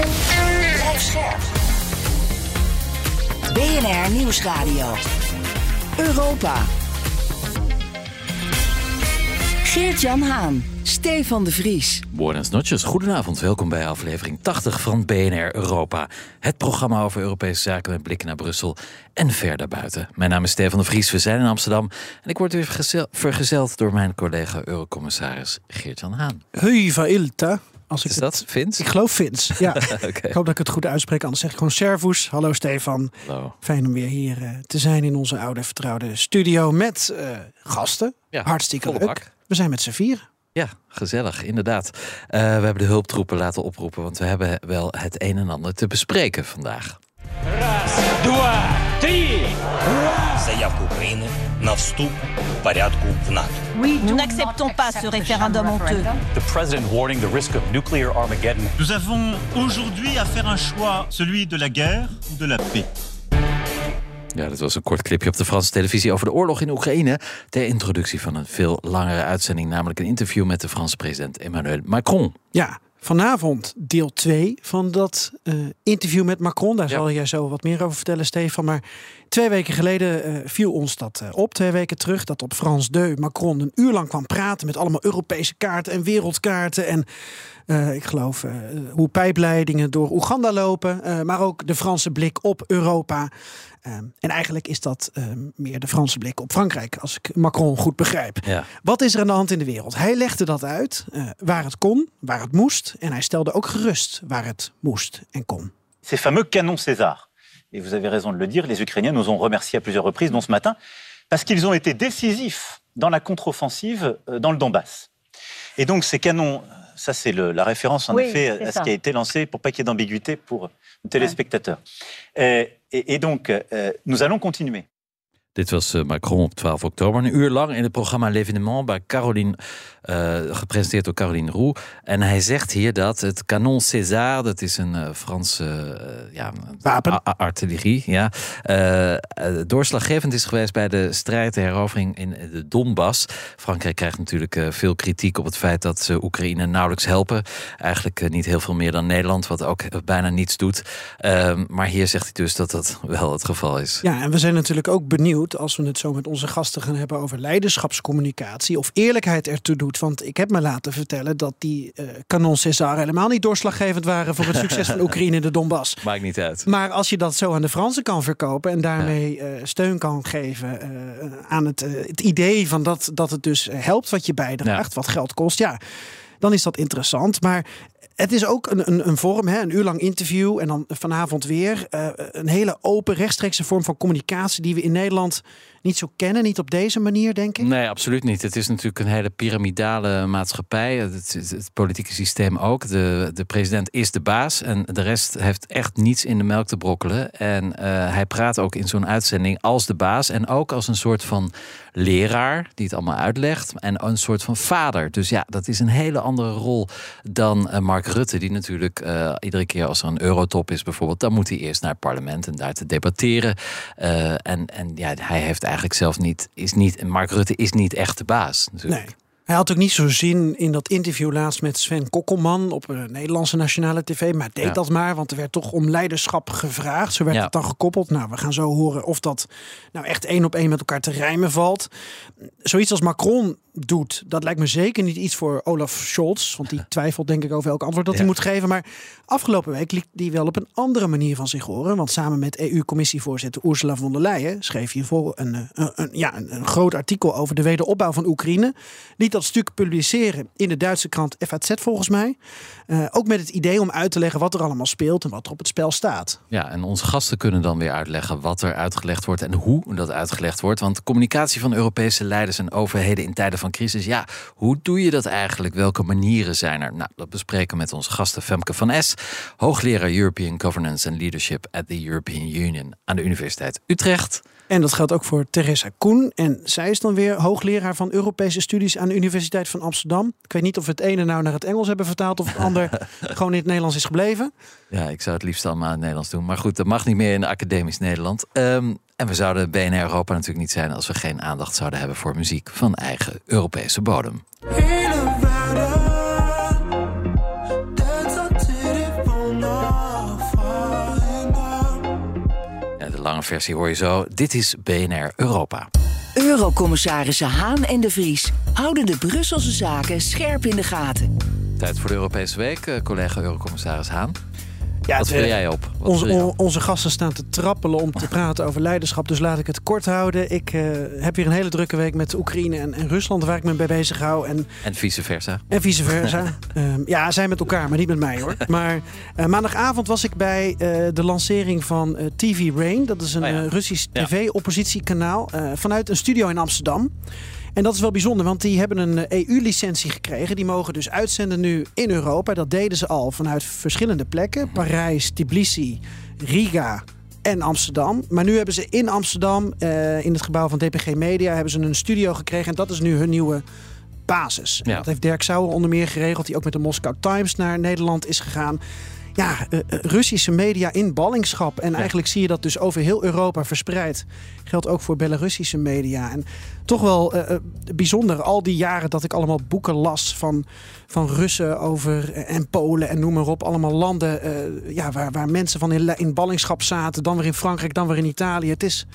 Blijf scherp. BNR Nieuwsradio. Europa. Geert-Jan Haan. Stefan de Vries. Buenas noches, goedenavond. Welkom bij aflevering 80 van BNR Europa. Het programma over Europese zaken met blikken naar Brussel en ver daarbuiten. Mijn naam is Stefan de Vries, we zijn in Amsterdam... en ik word weer vergezeld door mijn collega Eurocommissaris Geert-Jan Haan. Hui Ilta. Als ik is dat het, Vins? Ik geloof Vins. Ja. Ik hoop dat ik het goed uitspreek. Anders zeg ik gewoon servus. Hallo Stefan. Fijn om weer hier eh, te zijn in onze oude vertrouwde studio met eh, gasten. Hartstikke leuk. We zijn met z'n vier. Ja, gezellig, inderdaad. Eh, we hebben de hulptroepen laten oproepen, want we hebben wel het een en ander te bespreken vandaag. Ras, dua, drie Заявка Украины на вступ в порядку в НАТО. Oui, nous n'acceptons pas ce référendum honteux. The president warning the risk of nuclear Armageddon. Nous avons aujourd'hui à faire un choix, celui de la guerre ou de la paix. Ja, dat was een kort clipje op de Franse televisie over de oorlog in Oekraïne. Ter introductie van een veel langere uitzending, namelijk een interview met de Franse president Emmanuel Macron. Ja, vanavond deel 2 van dat uh, interview met Macron. Daar zal jij zo wat meer over vertellen, Stefan. Maar twee weken geleden uh, viel ons dat uh, op, twee weken terug, dat op France 2 Macron een uur lang kwam praten met allemaal Europese kaarten en wereldkaarten. En uh, ik geloof uh, hoe pijpleidingen door Oeganda lopen, uh, maar ook de Franse blik op Europa. en eigenlijk is dat meer de Franse blik op Frankrijk, als ik Macron goed begrijp. Ja. Wat is er aan de hand in de wereld? Hij legde dat uit waar het kon, waar het moest. En hij stelde ook gerust waar het moest en kon. Ces fameux canons César. Et vous avez raison de le dire, les Ukrainiens nous ont remerciés à plusieurs reprises, dont ce matin, parce qu'ils ont été décisifs dans la contre-offensive dans le Donbass. Et donc ces canons ça, c'est la référence, en oui, effet, à ça. ce qui a été lancé pour pas qu'il y ait d'ambiguïté pour le téléspectateur. Ouais. Et, et, donc, euh, nous allons continuer. Dit was uh, Macron op 12 oktober. Een uur lang in het programma L'Evenement bij Caroline, uh, gepresenteerd door Caroline Roux. En hij zegt hier dat het Canon César, dat is een uh, Franse ja, Wapen. artillerie, ja, doorslaggevend is geweest bij de strijd, de herovering in de Donbass. Frankrijk krijgt natuurlijk veel kritiek op het feit dat ze Oekraïne nauwelijks helpen. Eigenlijk niet heel veel meer dan Nederland, wat ook bijna niets doet. Ehm, maar hier zegt hij dus dat dat wel het geval is. Ja, en we zijn natuurlijk ook benieuwd als we het zo met onze gasten gaan hebben over leiderschapscommunicatie of eerlijkheid ertoe doet. Want ik heb me laten vertellen dat die uh, Canon César helemaal niet doorslaggevend waren voor het succes van Oekraïne in de Donbass. Maakt niet uit. Maar als je dat zo aan de Fransen kan verkopen en daarmee ja. uh, steun kan geven uh, aan het, het, idee van dat, dat het dus helpt wat je bijdraagt, ja. wat geld kost, ja, dan is dat interessant. Maar het is ook een, een, een vorm, hè, een uur lang interview en dan vanavond weer. Uh, een hele open, rechtstreekse vorm van communicatie die we in Nederland niet zo kennen. Niet op deze manier, denk ik. Nee, absoluut niet. Het is natuurlijk een hele piramidale maatschappij. Het, het, politieke systeem ook. De, de president is de baas en de rest heeft echt niets in de melk te brokkelen. En uh, hij praat ook in zo'n uitzending als de baas en ook als een soort van leraar die het allemaal uitlegt. En een soort van vader. Dus ja, dat is een hele andere rol dan uh, Mark Rutte, die natuurlijk uh, iedere keer als er een eurotop is bijvoorbeeld, dan moet hij eerst naar het parlement en daar te debatteren. En, en ja, hij heeft eigenlijk zelf niet, is niet, Mark Rutte is niet echt de baas. Natuurlijk. Nee. Hij had ook niet zo zin in dat interview laatst met Sven Kokkelman op een Nederlandse nationale tv. Maar deed ja. dat maar, want er werd toch om leiderschap gevraagd. Zo werd ja. het dan gekoppeld. Nou, we gaan zo horen of dat nou echt één op één met elkaar te rijmen valt. Zoiets als Macron doet, dat lijkt me zeker niet iets voor Olaf Scholz. Want die twijfelt denk ik over elk antwoord dat ja. hij moet geven. Maar afgelopen week liet die wel op een andere manier van zich horen. Want samen met EU-commissievoorzitter Ursula von der Leyen schreef hij voor een, een, een, ja, een, een groot artikel over de wederopbouw van Oekraïne. Liet dat stuk publiceren in de Duitse krant FAZ volgens mij. Uh, ook met het idee om uit te leggen wat er allemaal speelt en wat er op het spel staat. Ja, en onze gasten kunnen dan weer uitleggen wat er uitgelegd wordt en hoe dat uitgelegd wordt. Want communicatie van Europese leiders en overheden in tijden van crisis, ja, hoe doe je dat eigenlijk? Welke manieren zijn er? Nou, dat bespreken we met onze gasten Femke van S, hoogleraar European Governance and Leadership at the European Union aan de Universiteit Utrecht. En dat geldt ook voor Teresa Koen. En zij is dan weer hoogleraar van Europese studies aan de Universiteit van Amsterdam. Ik weet niet of we het ene nou naar het Engels hebben vertaald of het ander gewoon in het Nederlands is gebleven. Ja, ik zou het liefst allemaal in het Nederlands doen. Maar goed, dat mag niet meer in academisch Nederland. Um, en we zouden BNR Europa natuurlijk niet zijn als we geen aandacht zouden hebben voor muziek van eigen Europese bodem. De lange versie hoor je zo. Dit is BNR Europa. Eurocommissarissen Haan en de Vries houden de Brusselse zaken scherp in de gaten. Tijd voor de Europese Week, eh, collega Eurocommissaris Haan. Ja, Wat wil jij op? Wat Onze, jij op? onze gasten staan te trappelen om te praten over leiderschap. Dus laat ik het kort houden. Ik eh, heb weer een hele drukke week met Oekraïne en, en Rusland waar ik me bij bezig hou. En, En vice versa. en vice versa. Ehm, ja, zij met elkaar, maar niet met mij hoor. Maar eh, maandagavond was ik bij eh, de lancering van TV Rain. Dat is een Oh ja. Russisch tv-oppositiekanaal. vanuit een studio in Amsterdam. En dat is wel bijzonder, want die hebben een EU-licentie gekregen. Die mogen dus uitzenden nu in Europa. Dat deden ze al vanuit verschillende plekken. Parijs, Tbilisi, Riga en Amsterdam. Maar nu hebben ze in Amsterdam, eh, in het gebouw van DPG Media... hebben ze een studio gekregen en dat is nu hun nieuwe basis. En Ja. Dat heeft Dirk Sauer onder meer geregeld... die ook met de Moscow Times naar Nederland is gegaan ja, eh, eh, Russische media in ballingschap. En eigenlijk zie je dat dus over heel Europa verspreid. Geldt ook voor Belarussische media. En toch wel eh, bijzonder, al die jaren dat ik allemaal boeken las van, van Russen over en Polen en noem maar op. Allemaal landen ja, waar, waar mensen van in, in ballingschap zaten. Dan weer in Frankrijk, dan weer in Italië. Het is,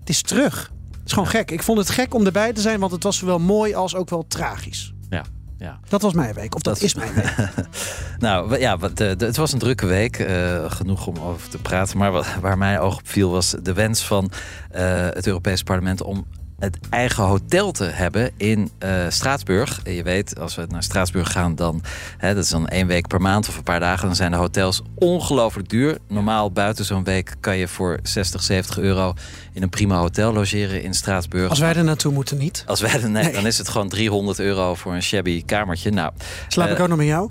het is terug. Het is gewoon gek. Ik vond het gek om erbij te zijn, want het was zowel mooi als ook wel tragisch. Ja. Dat was mijn week, of dat, Dat- is mijn week. Nou ja, de- het was een drukke week. eh, genoeg om over te praten. Maar wat, waar mijn oog op viel was de wens van eh, het Europees Parlement om het eigen hotel te hebben in eh, Straatsburg. En je weet, als we naar Straatsburg gaan, dan hè, dat is dan één week per maand of een paar dagen. Dan zijn de hotels ongelooflijk duur. Normaal buiten zo'n week kan je voor 60, 70 euro in een prima hotel logeren in Straatsburg. Als wij er naartoe moeten niet. Als wij er, nee, Nee. dan is het gewoon 300 euro voor een shabby kamertje. Nou, Slaap ik eh, ook nog met jou?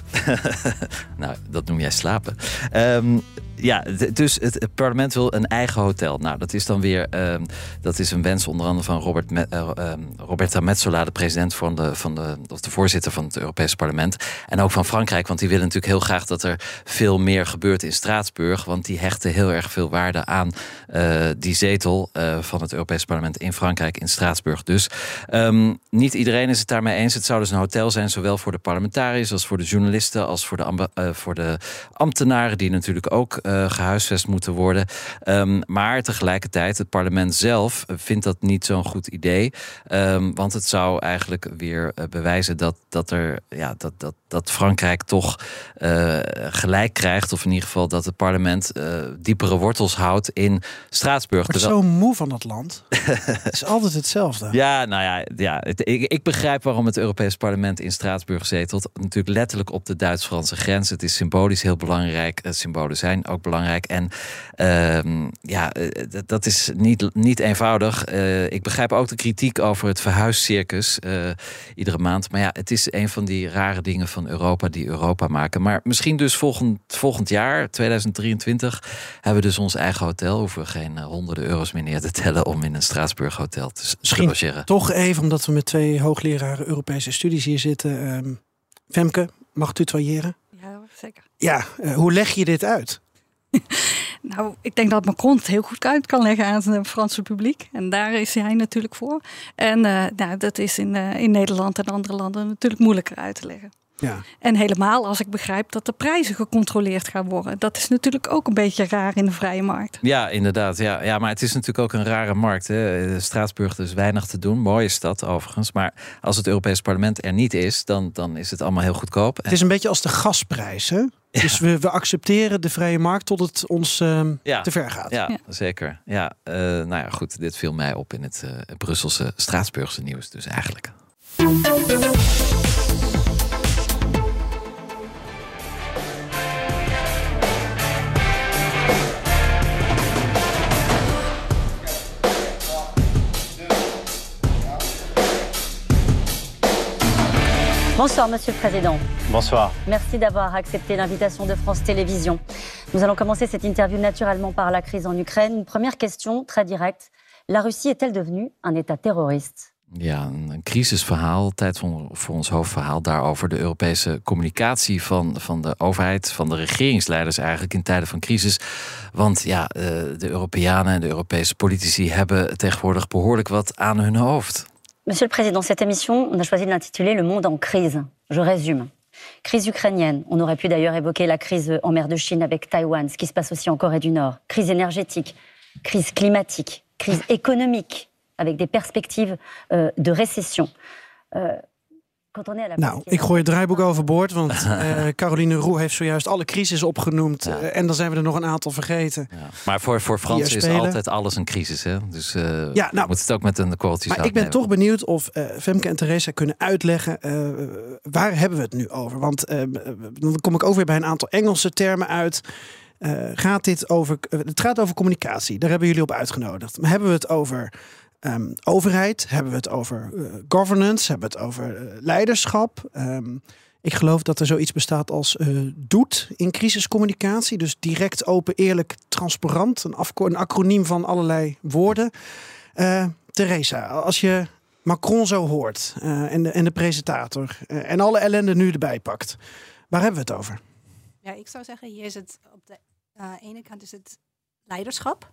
nou, dat noem jij slapen. Ehm, ja, dus het, parlement wil een eigen hotel. Nou, dat is dan weer ehm, dat is een wens onder andere van Robert eh, ehm, Roberta Metsola, de president van de, van de, of de voorzitter van het Europese parlement. En ook van Frankrijk, want die willen natuurlijk heel graag dat er veel meer gebeurt in Straatsburg. Want die hechten heel erg veel waarde aan eh, die zetel eh, van het Europese parlement in Frankrijk, in Straatsburg. Dus ehm, niet iedereen is het daarmee eens. Het zou dus een hotel zijn, zowel voor de parlementariërs als voor de journalisten, als voor de, voor de ambtenaren, die natuurlijk ook eh, gehuisvest moeten worden. Ehm, maar tegelijkertijd, het parlement zelf vindt dat niet zo'n goed idee. Ehm, want het zou eigenlijk weer eh, bewijzen dat, dat, er, ja, dat, dat, dat Frankrijk toch eh, gelijk krijgt. Of in ieder geval dat het parlement diepere wortels houdt in Straatsburg. Ik Terwijl- zo moe van dat land. het is altijd hetzelfde. ja, nou ja, ja het- ik, ik begrijp waarom het Europees Parlement in Straatsburg zetelt. Natuurlijk letterlijk op de Duits-Franse grens. Het is symbolisch heel belangrijk. Symbolen zijn ook belangrijk. En ehm, ja, eh, dat- is niet, niet eenvoudig. Eh, ik begrijp ook de kritiek over het verhuiscircus eh, iedere maand. Maar ja, het is een van die rare dingen van Europa die Europa maken. Maar misschien dus volgend, volgend jaar, 2023, hebben we dus ons eigen hotel. Hoeven we geen honderden euro's meer neer te tellen om in een Straatsburg hotel te, logeren. Toch even, omdat we met twee hoogleraren Europese studies hier zitten. Ehm, Femke, mag u tutoyeren? Ja, zeker. Ja, hoe leg je dit uit? Nou, ik denk dat Macron het heel goed uit kan leggen aan het Franse publiek. En daar is hij natuurlijk voor. En eh, nou, dat is in, eh, in Nederland en andere landen natuurlijk moeilijker uit te leggen. Ja. En helemaal als ik begrijp dat de prijzen gecontroleerd gaan worden. Dat is natuurlijk ook een beetje raar in de vrije markt. Ja, inderdaad. Ja. ja, maar het is natuurlijk ook een rare markt. Hè. Straatsburg is weinig te doen. Mooie stad overigens. Maar als het Europees Parlement er niet is, dan, dan is het allemaal heel goedkoop. Het is een beetje als de gasprijs, hè? Dus we, we accepteren de vrije markt tot het ons ehm, Ja. te ver gaat. Ja, Ja. zeker. Ja, eh, nou ja, goed. Dit viel mij op in het eh, Brusselse Straatsburgse nieuws. Dus eigenlijk. Bonsoir, Monsieur le Président. Bonsoir. Merci d'avoir accepté l'invitation de France Télévisions. Nous allons commencer cette interview naturellement par la crise en Ukraine. Une première question très directe. La Russie est-elle devenue un État terroriste Ja, een, crisisverhaal. Tijd voor, voor ons hoofdverhaal daarover. De Europese communicatie van, van de overheid, van de regeringsleiders eigenlijk in tijden van crisis. Want ja, eh, de Europeanen en de Europese politici hebben tegenwoordig behoorlijk wat aan hun hoofd. Monsieur le Président, cette émission, on a choisi de l'intituler Le monde en crise. Je résume. Crise ukrainienne. On aurait pu d'ailleurs évoquer la crise en mer de Chine avec Taïwan, ce qui se passe aussi en Corée du Nord. Crise énergétique. crise climatique, crise économique, avec des perspectives euh, de récession. Euh, nou, ik gooi het draaiboek overboord, want uh, Caroline Roe heeft zojuist alle crisis opgenoemd. Ja. Uh, en dan zijn we er nog een aantal vergeten. Ja. Maar voor, voor Frans is altijd alles een crisis. Hè? Dus uh, ja, nou, moet het ook met een korreltje Maar ik ben toch benieuwd of Femke en Theresa kunnen uitleggen... waar hebben we het nu over? Want dan kom ik ook weer bij een aantal Engelse termen uit... gaat dit over, het gaat over communicatie, daar hebben jullie op uitgenodigd. Maar hebben we het over Um, overheid, hebben we het over uh, governance, hebben we het over uh, leiderschap. Um, ik geloof dat er zoiets bestaat als uh, DOET in crisiscommunicatie. Dus direct, open, eerlijk, transparant. Een, een acroniem van allerlei woorden. Theresa, als je Macron zo hoort en, de, en de presentator en alle ellende nu erbij pakt. Waar hebben we het over? Ja, ik zou zeggen, hier is het op de ene kant is het leiderschap.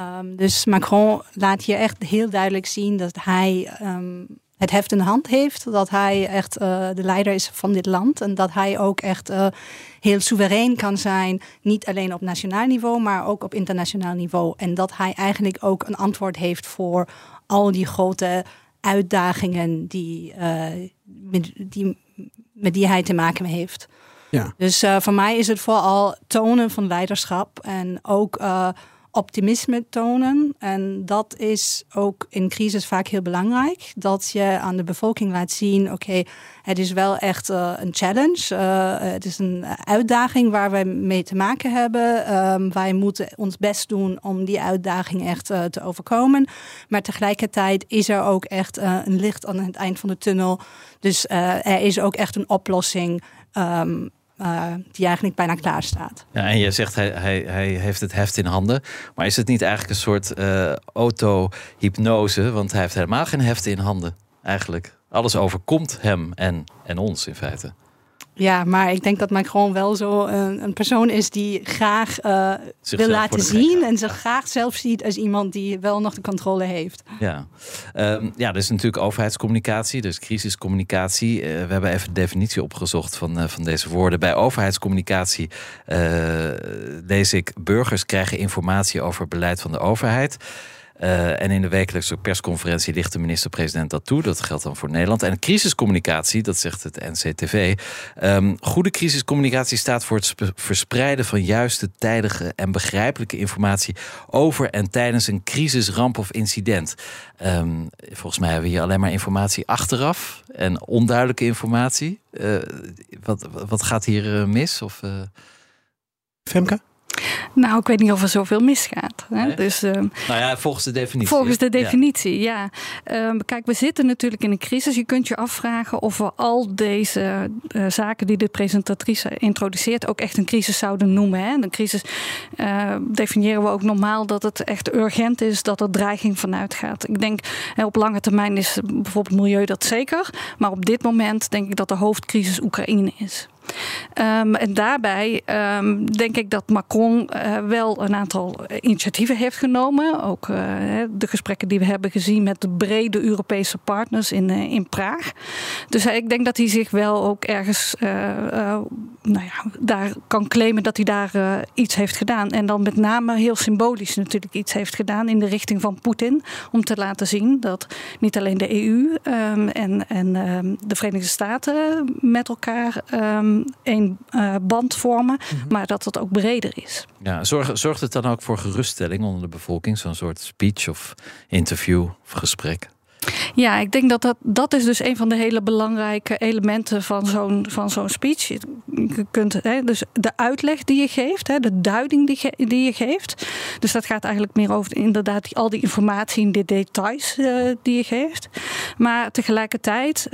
Um, dus Macron laat hier echt heel duidelijk zien dat hij um, het heft in de hand heeft. Dat hij echt uh, de leider is van dit land. En dat hij ook echt uh, heel soeverein kan zijn. Niet alleen op nationaal niveau, maar ook op internationaal niveau. En dat hij eigenlijk ook een antwoord heeft voor al die grote uitdagingen die, uh, met, die, met die hij te maken heeft. Ja. Dus voor mij is het vooral tonen van leiderschap en ook optimisme tonen. En dat is ook in crisis vaak heel belangrijk. Dat je aan de bevolking laat zien: oké, het is wel echt uh, een challenge. Uh, het is een uitdaging waar wij mee te maken hebben. Um, wij moeten ons best doen om die uitdaging echt uh, te overkomen. Maar tegelijkertijd is er ook echt een licht aan het eind van de tunnel. Dus er is ook echt een oplossing. Um, uh, die eigenlijk bijna klaar staat. Ja, en je zegt hij, hij, hij heeft het heft in handen. Maar is het niet eigenlijk een soort uh, auto-hypnose? Want hij heeft helemaal geen heft in handen, eigenlijk. Alles overkomt hem en, en ons in feite. Ja, maar ik denk dat Macron wel zo een, een persoon is die graag uh, wil laten zien. En zich graag zelf ziet als iemand die wel nog de controle heeft. Ja, um, ja er is natuurlijk overheidscommunicatie, dus crisiscommunicatie. Uh, we hebben even de definitie opgezocht van, uh, van deze woorden. Bij overheidscommunicatie lees ik: burgers krijgen informatie over beleid van de overheid. Uh, en in de wekelijkse persconferentie ligt de minister-president dat toe. Dat geldt dan voor Nederland. En crisiscommunicatie, dat zegt het NCTV. Ehm, goede crisiscommunicatie staat voor het verspreiden van juiste, tijdige en begrijpelijke informatie over en tijdens een crisis, ramp of incident. Um, volgens mij hebben we hier alleen maar informatie achteraf en onduidelijke informatie. Uh, wat, wat gaat hier uh, mis? Of, Femke? Nou, ik weet niet of er zoveel misgaat. Hè? Dus, uh, nou ja, volgens de definitie. Volgens de definitie, ja. ja. Uh, kijk, we zitten natuurlijk in een crisis. Je kunt je afvragen of we al deze uh, zaken die de presentatrice introduceert ook echt een crisis zouden noemen. Hè? Een crisis eh, definiëren we ook normaal dat het echt urgent is, dat er dreiging vanuit gaat. Ik denk op lange termijn is bijvoorbeeld milieu dat zeker. Maar op dit moment denk ik dat de hoofdcrisis Oekraïne is. Um, en daarbij um, denk ik dat Macron uh, wel een aantal initiatieven heeft genomen. Ook uh, de gesprekken die we hebben gezien met de brede Europese partners in, in Praag. Dus ik denk dat hij zich wel ook ergens nou ja, daar kan claimen dat hij daar iets heeft gedaan. En dan met name heel symbolisch natuurlijk iets heeft gedaan in de richting van Poetin. Om te laten zien dat niet alleen de EU um, en, en de Verenigde Staten met elkaar uh, band vormen, mhm. maar dat het ook breder is. Ja, zorgt, zorgt het dan ook voor geruststelling onder de bevolking, zo'n soort speech of interview of gesprek? Ja, ik denk dat dat, dat is dus een van de hele belangrijke elementen van zo'n, van zo'n speech. Je kunt, hè, dus de uitleg die je geeft, hè, de duiding die, ge, die je geeft. Dus dat gaat eigenlijk meer over inderdaad al die informatie en de details uh, die je geeft. Maar tegelijkertijd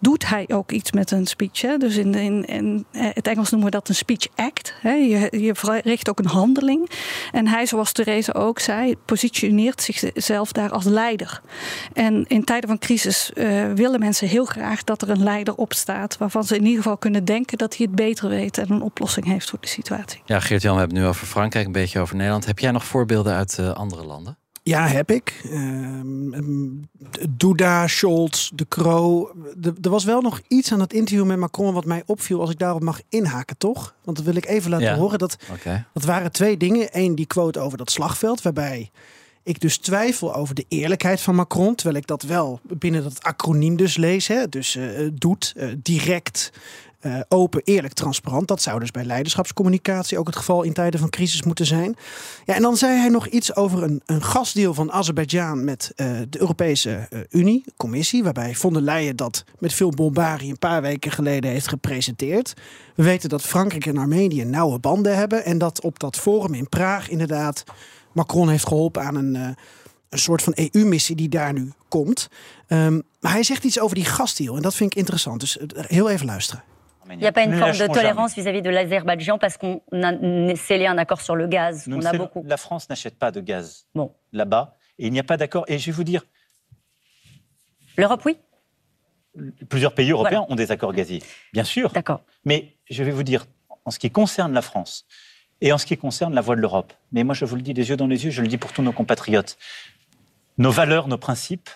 doet hij ook iets met een speech. Hè. Dus in, in, in het Engels noemen we dat een speech act. Hè. Je, je verricht ook een handeling. En hij, zoals Therese ook zei, positioneert zichzelf daar als leider. En in tijden van crisis uh, willen mensen heel graag dat er een leider opstaat. Waarvan ze in ieder geval kunnen denken dat hij het beter weet en een oplossing heeft voor de situatie. Ja, Geert-Jan, we hebben het nu over Frankrijk, een beetje over Nederland. Heb jij nog voorbeelden uit uh, andere landen? Ja, heb ik. Uh, Duda, Scholz, De Croo. Er was wel nog iets aan het interview met Macron wat mij opviel, als ik daarop mag inhaken, toch? Want dat wil ik even laten horen. Dat, dat waren twee dingen. Eén, die quote over dat slagveld, waarbij ik dus twijfel over de eerlijkheid van Macron. Terwijl ik dat wel binnen dat acroniem dus lees. Hè? Dus uh, doet, uh, direct, open, eerlijk, transparant. Dat zou dus bij leiderschapscommunicatie ook het geval in tijden van crisis moeten zijn. Ja, en dan zei hij nog iets over een, een gasdeal van Azerbeidzjan met de Europese uh, Unie, commissie, waarbij von der Leyen dat met veel bombarie een paar weken geleden heeft gepresenteerd. We weten dat Frankrijk en Armenië nauwe banden hebben en dat op dat forum in Praag inderdaad Macron heeft geholpen aan een, een soort van EU-missie die daar nu komt. Um, maar hij zegt iets over die gasdeal en dat vind ik interessant. Dus heel even luisteren. Il n'y a pas une forme de tolérance vis-à-vis -vis de l'Azerbaïdjan parce qu'on a scellé un accord sur le gaz. Nous on a beaucoup. La France n'achète pas de gaz bon. là-bas et il n'y a pas d'accord. Et je vais vous dire. L'Europe, oui. Plusieurs pays européens voilà. ont des accords gaziers, bien sûr. D'accord. Mais je vais vous dire, en ce qui concerne la France et en ce qui concerne la voie de l'Europe, mais moi je vous le dis des yeux dans les yeux, je le dis pour tous nos compatriotes, nos valeurs, nos principes,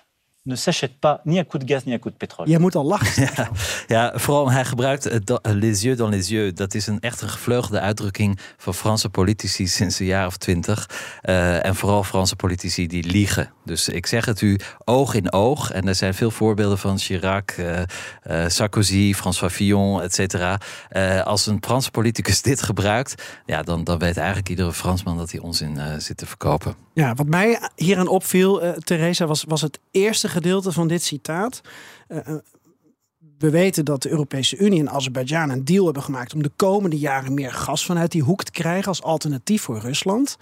ne s'achète pas ni à coup de gaz ni à coup de pétrole. Je moet al lachen. Ja, ja, vooral hij gebruikt les yeux dans les yeux. Dat is een echt een gevleugelde uitdrukking van Franse politici sinds een jaar of twintig. Uh, en vooral Franse politici die liegen. Dus ik zeg het u oog in oog. En er zijn veel voorbeelden van Chirac, uh, uh, Sarkozy, François Fillon, et cetera. als een Franse politicus dit gebruikt, ja, dan, dan weet eigenlijk iedere Fransman dat hij onzin zit te verkopen. Ja, wat mij hieraan opviel, Theresa, was, was het eerste gedeelte van dit citaat. Uh, we weten dat de Europese Unie en Azerbeidzjan een deal hebben gemaakt om de komende jaren meer gas vanuit die hoek te krijgen als alternatief voor Rusland.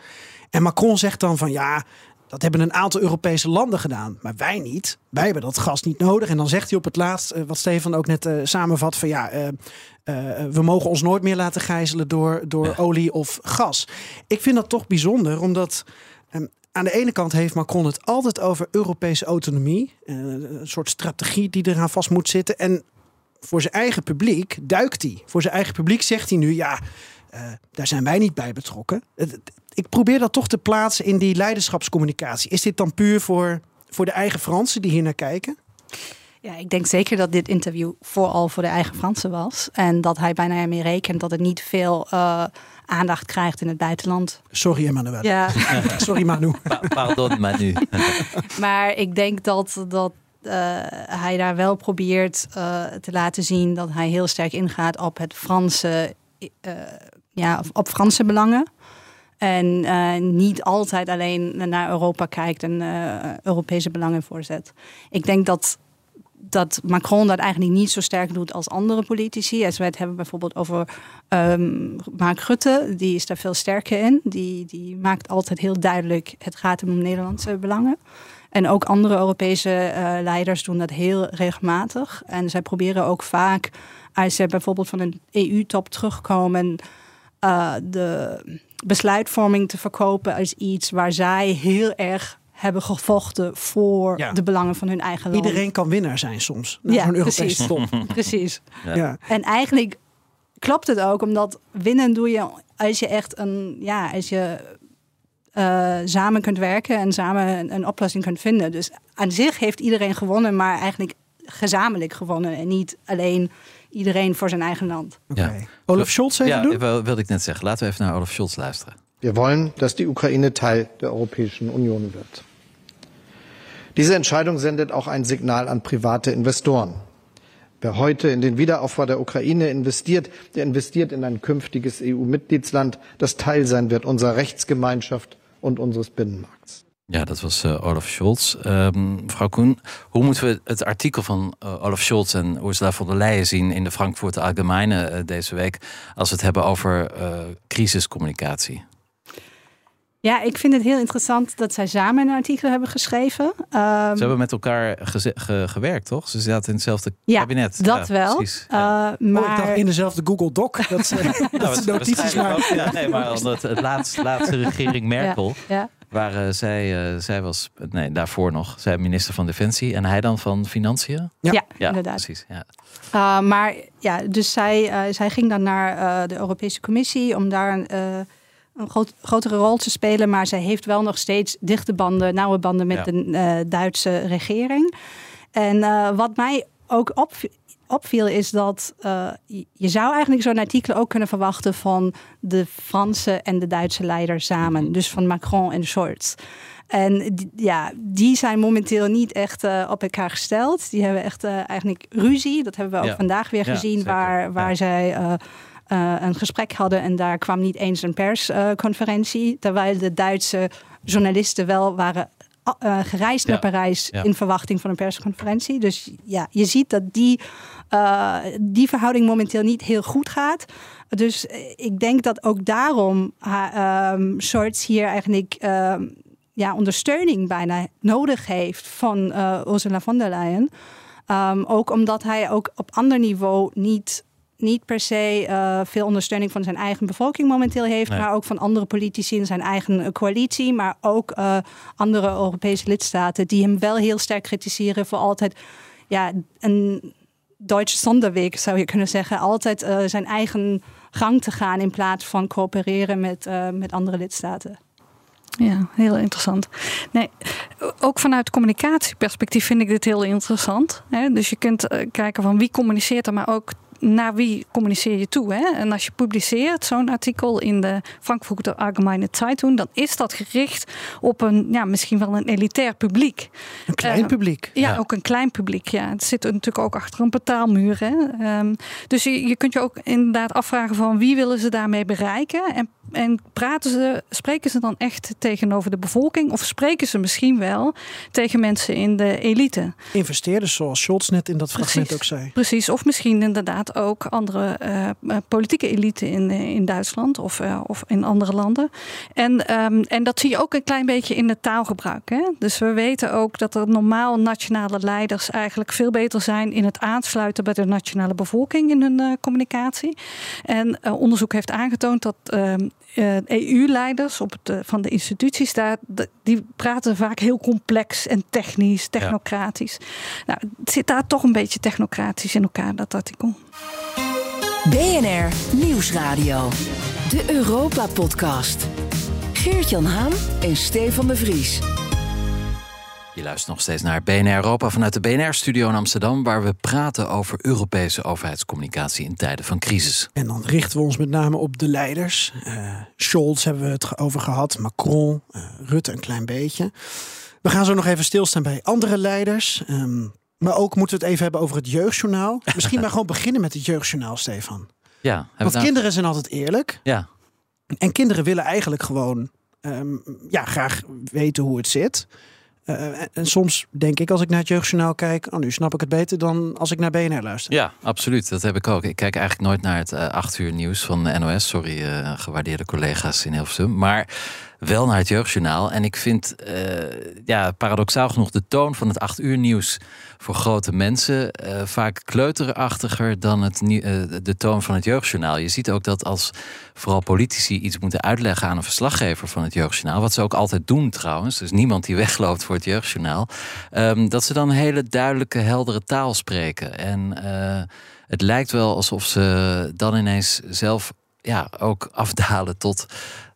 En Macron zegt dan van ja, dat hebben een aantal Europese landen gedaan, maar wij niet. Wij hebben dat gas niet nodig. En dan zegt hij op het laatst, wat Stefan ook net uh, samenvat, van ja, uh, uh, we mogen ons nooit meer laten gijzelen door, door ja. olie of gas. Ik vind dat toch bijzonder, omdat um, aan de ene kant heeft Macron het altijd over Europese autonomie. Een soort strategie die eraan vast moet zitten. En voor zijn eigen publiek duikt hij. Voor zijn eigen publiek zegt hij nu: ja, uh, daar zijn wij niet bij betrokken. Ik probeer dat toch te plaatsen in die leiderschapscommunicatie. Is dit dan puur voor, voor de eigen Fransen die hier naar kijken? Ja, ik denk zeker dat dit interview vooral voor de eigen Fransen was. En dat hij bijna ermee rekent dat het niet veel uh, aandacht krijgt in het buitenland. Sorry, Emmanuel. Ja. Sorry, Manu. Pardon, Manu. maar ik denk dat, dat uh, hij daar wel probeert uh, te laten zien dat hij heel sterk ingaat op het Franse, ja, op Franse belangen. En uh, niet altijd alleen naar Europa kijkt en uh, Europese belangen voorzet. Ik denk dat, dat Macron dat eigenlijk niet zo sterk doet als andere politici. Als we het hebben bijvoorbeeld over um, Mark Rutte, die is daar veel sterker in. Die, die maakt altijd heel duidelijk, het gaat om Nederlandse belangen. En ook andere Europese uh, leiders doen dat heel regelmatig. En zij proberen ook vaak, als ze bijvoorbeeld van een EU-top terugkomen, de besluitvorming te verkopen als iets waar zij heel erg hebben gevochten voor ja. de belangen van hun eigen land. Iedereen kan winnaar zijn soms. Ja, een precies. precies. Ja. ja. En eigenlijk klopt het ook, omdat winnen doe je als je echt een, ja, als je uh, samen kunt werken en samen een, een oplossing kunt vinden. Dus aan zich heeft iedereen gewonnen, maar eigenlijk gezamenlijk gewonnen en niet alleen iedereen voor zijn eigen land. Okay. Ja. Olaf Scholz even ja, doen? wilde ik net zeggen. Laten we even naar Olaf Scholz luisteren. Wir wollen, dass die Ukraine Teil der Europäischen Union wird. Diese Entscheidung sendet auch ein Signal an private Investoren. Wer heute in den Wiederaufbau der Ukraine investiert, der investiert in ein künftiges EU-Mitgliedsland, das Teil sein wird unserer Rechtsgemeinschaft und unseres Binnenmarkts. Ja, dat was uh, Olaf Scholz. Um, mevrouw Koen, hoe moeten we het artikel van uh, Olaf Scholz en Ursula von der Leyen zien in de Frankfurter Allgemeine uh, deze week als we het hebben over crisiscommunicatie? Ja, ik vind het heel interessant dat zij samen een artikel hebben geschreven. Um, Ze hebben met elkaar ge ge gewerkt, toch? Ze zaten in hetzelfde ja, kabinet. Dat ja, wel. Precies, ja. uh, maar... Oh, ik dacht in dezelfde Google Doc. Dat ze, nou, dat ze notities maken. Ja, nee, maar het, het laatste, laatste regering Merkel. Ja, Waar uh, zij, uh, zij was, nee, daarvoor nog, zij minister van Defensie en hij dan van Financiën? Ja, ja, ja inderdaad. Precies, ja. Uh, maar ja, dus zij, zij ging dan naar de Europese Commissie om daar een grotere rol te spelen. Maar zij heeft wel nog steeds dichte banden, nauwe banden met de Duitse regering. En wat mij ook opviel opviel is dat uh, je zou eigenlijk zo'n artikel ook kunnen verwachten van de Franse en de Duitse leider samen. Mhm. Dus van Macron en Scholz. En die, ja, die zijn momenteel niet echt uh, op elkaar gesteld. Die hebben echt uh, eigenlijk ruzie. Dat hebben we ook vandaag weer gezien, waar, waar zij een gesprek hadden en daar kwam niet eens een persconferentie. terwijl de Duitse journalisten wel waren uh, gereisd naar Parijs in verwachting van een persconferentie. Dus ja, je ziet dat die, uh, die verhouding momenteel niet heel goed gaat. Dus eh, ik denk dat ook daarom um, Shorts hier eigenlijk um, ja, ondersteuning bijna nodig heeft van Ursula von der Leyen. Um, ook omdat hij ook op ander niveau niet niet per se uh, veel ondersteuning van zijn eigen bevolking momenteel heeft, maar ook van andere politici in zijn eigen uh, coalitie, maar ook uh, andere Europese lidstaten die hem wel heel sterk kritiseren voor altijd ja, een Duitse zonderweg zou je kunnen zeggen, altijd zijn eigen gang te gaan in plaats van coöpereren met, met andere lidstaten. Ja, heel interessant. Nee, ook vanuit communicatieperspectief vind ik dit heel interessant. Hè? Dus je kunt kijken van wie communiceert er, maar ook naar wie communiceer je toe? Hè? En als je publiceert zo'n artikel in de Frankfurter Allgemeine Zeitung, dan is dat gericht op een, ja, misschien wel een elitair publiek. Een klein uh, publiek. Ja, ook een klein publiek. Ja. Het zit natuurlijk ook achter een betaalmuur. Hè? Um, dus je, je kunt je ook inderdaad afvragen van wie willen ze daarmee bereiken? En en praten ze, spreken ze dan echt tegenover de bevolking? Of spreken ze misschien wel tegen mensen in de elite? Investeerders, zoals Scholz net in dat fragment ook zei. Precies, of misschien inderdaad ook andere uh, politieke elite in, eh, in Duitsland of, uh, of in andere landen. En, um, en dat zie je ook een klein beetje in het taalgebruik. Hè? Dus we weten ook dat er normaal nationale leiders eigenlijk veel beter zijn in het aansluiten bij de nationale bevolking in hun uh, communicatie. En onderzoek heeft aangetoond dat ehm, EU-leiders uh, e van de instituties daar, die praten vaak heel complex en technisch, technocratisch. Nou, het zit daar toch een beetje technocratisch in elkaar, dat artikel. BNR Nieuwsradio, de Europa-podcast. Geert-Jan Haan en Stefan de Vries. Je luistert nog steeds naar BNR Europa vanuit de BNR-studio in Amsterdam, waar we praten over Europese overheidscommunicatie in tijden van crisis. En dan richten we ons met name op de leiders. Uh, Scholz hebben we het over gehad, Macron, uh, Rutte een klein beetje. We gaan zo nog even stilstaan bij andere leiders. Um, maar ook moeten we het even hebben over het jeugdjournaal. Misschien maar gewoon beginnen met het jeugdjournaal, Stefan. Ja, Want nou... kinderen zijn altijd eerlijk. Ja. En kinderen willen eigenlijk gewoon um, ja, graag weten hoe het zit. Uh, en soms denk ik als ik naar het jeugdjournaal kijk, oh, nu snap ik het beter dan als ik naar BNR luister. Ja, absoluut. Dat heb ik ook. Ik kijk eigenlijk nooit naar het uh, acht uur nieuws van de NOS. Sorry, uh, gewaardeerde collega's in Hilversum. Maar wel naar het jeugdjournaal. En ik vind, ja, paradoxaal genoeg, de toon van het acht uur nieuws voor grote mensen uh, vaak kleuterachtiger dan het, uh, de toon van het jeugdjournaal. Je ziet ook dat als vooral politici iets moeten uitleggen aan een verslaggever van het jeugdjournaal, wat ze ook altijd doen trouwens, dus niemand die wegloopt voor het jeugdjournaal, um, dat ze dan hele duidelijke, heldere taal spreken. En het lijkt wel alsof ze dan ineens zelf ja, ook afdalen tot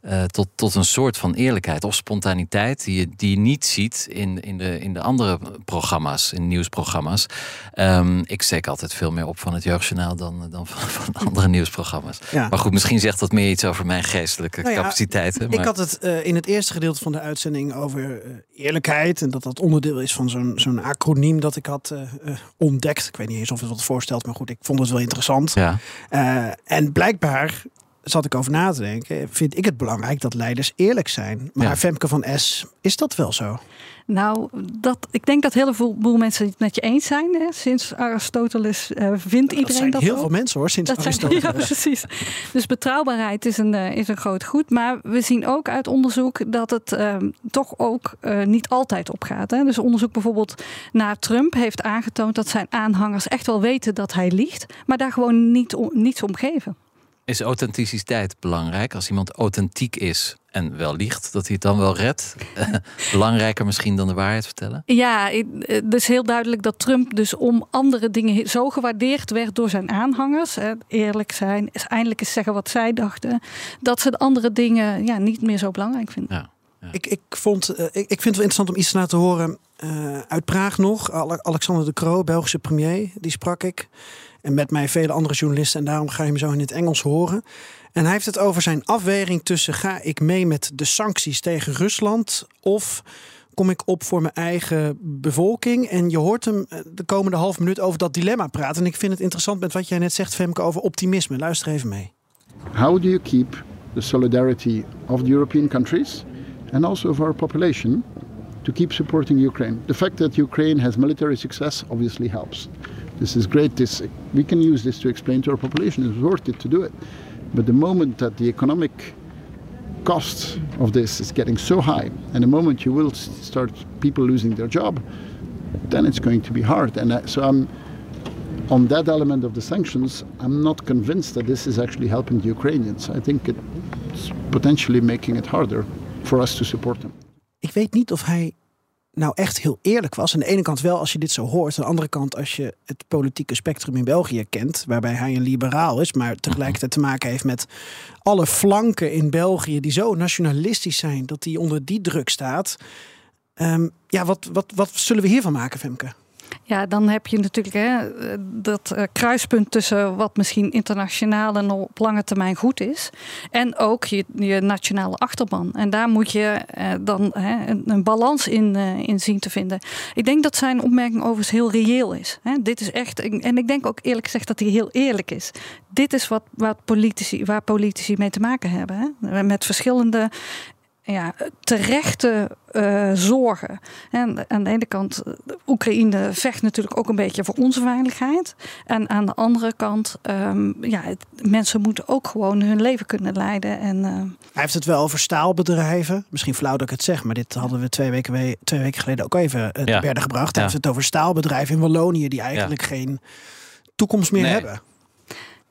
uh, tot, tot een soort van eerlijkheid of spontaniteit die je, die je niet ziet in, in, de, in de andere programma's, in nieuwsprogramma's. Um, ik steek altijd veel meer op van het Jeugdjournaal dan, dan van, van andere nieuwsprogramma's. Ja. Maar goed, misschien zegt dat meer iets over mijn geestelijke nou ja, capaciteiten. Maar... Ik had het uh, in het eerste gedeelte van de uitzending over uh, eerlijkheid en dat dat onderdeel is van zo'n zo'n acroniem dat ik had ontdekt. Ik weet niet eens of het wat voorstelt, maar goed, ik vond het wel interessant. Ja. en blijkbaar zat ik over na te denken, vind ik het belangrijk dat leiders eerlijk zijn. Maar Femke van S, is dat wel zo? Nou, dat, ik denk dat heel veel mensen het met je eens zijn. Hè. Sinds Aristoteles uh, vindt dat iedereen dat. heel ook. veel mensen hoor, sinds dat Aristoteles. Zijn, ja, precies. Dus betrouwbaarheid is een, uh, is een groot goed. Maar we zien ook uit onderzoek dat het uh, toch ook uh, niet altijd opgaat. Hè. Dus onderzoek bijvoorbeeld naar Trump heeft aangetoond dat zijn aanhangers echt wel weten dat hij liegt, maar daar gewoon niet, niets om geven. Is authenticiteit belangrijk? Als iemand authentiek is en wel liegt, dat hij het dan wel redt? Belangrijker misschien dan de waarheid vertellen? Ja, het is heel duidelijk dat Trump dus om andere dingen zo gewaardeerd werd door zijn aanhangers. Eerlijk zijn, eindelijk eens zeggen wat zij dachten. Dat ze de andere dingen ja, niet meer zo belangrijk vinden. Ja. Ja. Ik, ik, vond, ik, ik vind het wel interessant om iets te laten horen uh, uit Praag nog. Alexander de Croo, Belgische premier, die sprak ik. En met mij vele andere journalisten. En daarom ga je hem zo in het Engels horen. En hij heeft het over zijn afweging tussen ga ik mee met de sancties tegen Rusland of kom ik op voor mijn eigen bevolking. En je hoort hem eh, de komende half minuut over dat dilemma praten. En ik vind het interessant met wat jij net zegt, Femke, over optimisme. Luister even mee. How do you keep the solidarity of the European countries and also of our population to keep supporting Ukraine? The fact that Ukraine has military success obviously helps. This is great. This we can use this to explain to our population. It's worth it to do it. But the moment that the economic cost of this is getting so high, and the moment you will start people losing their job, then it's going to be hard. And uh, so I'm on that element of the sanctions. I'm not convinced that this is actually helping the Ukrainians. I think it's potentially making it harder for us to support them. Ik weet niet of hij nou echt heel eerlijk was. Aan de ene kant wel als je dit zo hoort. Aan de andere kant als je het politieke spectrum in België kent. Waarbij hij een liberaal is. Maar tegelijkertijd te maken heeft met alle flanken in België. Die zo nationalistisch zijn dat hij onder die druk staat. Um, ja, wat, wat, wat zullen we hiervan maken, Femke? Ja, dan heb je natuurlijk hè, dat uh, kruispunt tussen wat misschien internationaal en op lange termijn goed is. En ook je, je nationale achterban. En daar moet je uh, dan hè, een, balans in, uh, in zien te vinden. Ik denk dat zijn opmerking overigens heel reëel is. Hè. Dit is echt, en ik denk ook eerlijk gezegd dat hij heel eerlijk is. Dit is wat, wat politici, waar politici mee te maken hebben. Met verschillende ja, terechte uh, zorgen. En aan de ene kant, Oekraïne vecht natuurlijk ook een beetje voor onze veiligheid. En aan de andere kant, um, ja, het, mensen moeten ook gewoon hun leven kunnen leiden. En, uh... Hij heeft het wel over staalbedrijven. Misschien flauw dat ik het zeg, maar dit hadden we twee weken, twee weken geleden ook even ja. berden gebracht. Hij ja. heeft het over staalbedrijven in Wallonië die eigenlijk ja. geen toekomst meer nee. hebben.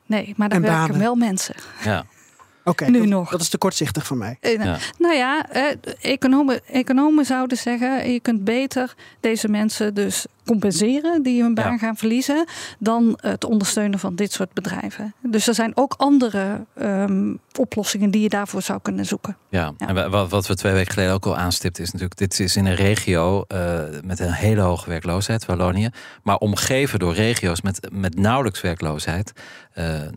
Nee, maar daar En werken banen. wel mensen. Ja. Oké, Nu dat, nog. dat is te kortzichtig van mij. Eh, Nou ja, eh, economen, economen zouden zeggen: je kunt beter deze mensen dus compenseren die hun baan Ja. gaan verliezen, dan het ondersteunen van dit soort bedrijven. Dus er zijn ook andere ehm, oplossingen die je daarvoor zou kunnen zoeken. Ja, en wa- wat, wat we twee weken geleden ook al aanstipten is natuurlijk... dit is in een regio eh, met een hele hoge werkloosheid, Wallonië... maar omgeven door regio's met, met nauwelijks werkloosheid. eh, eh,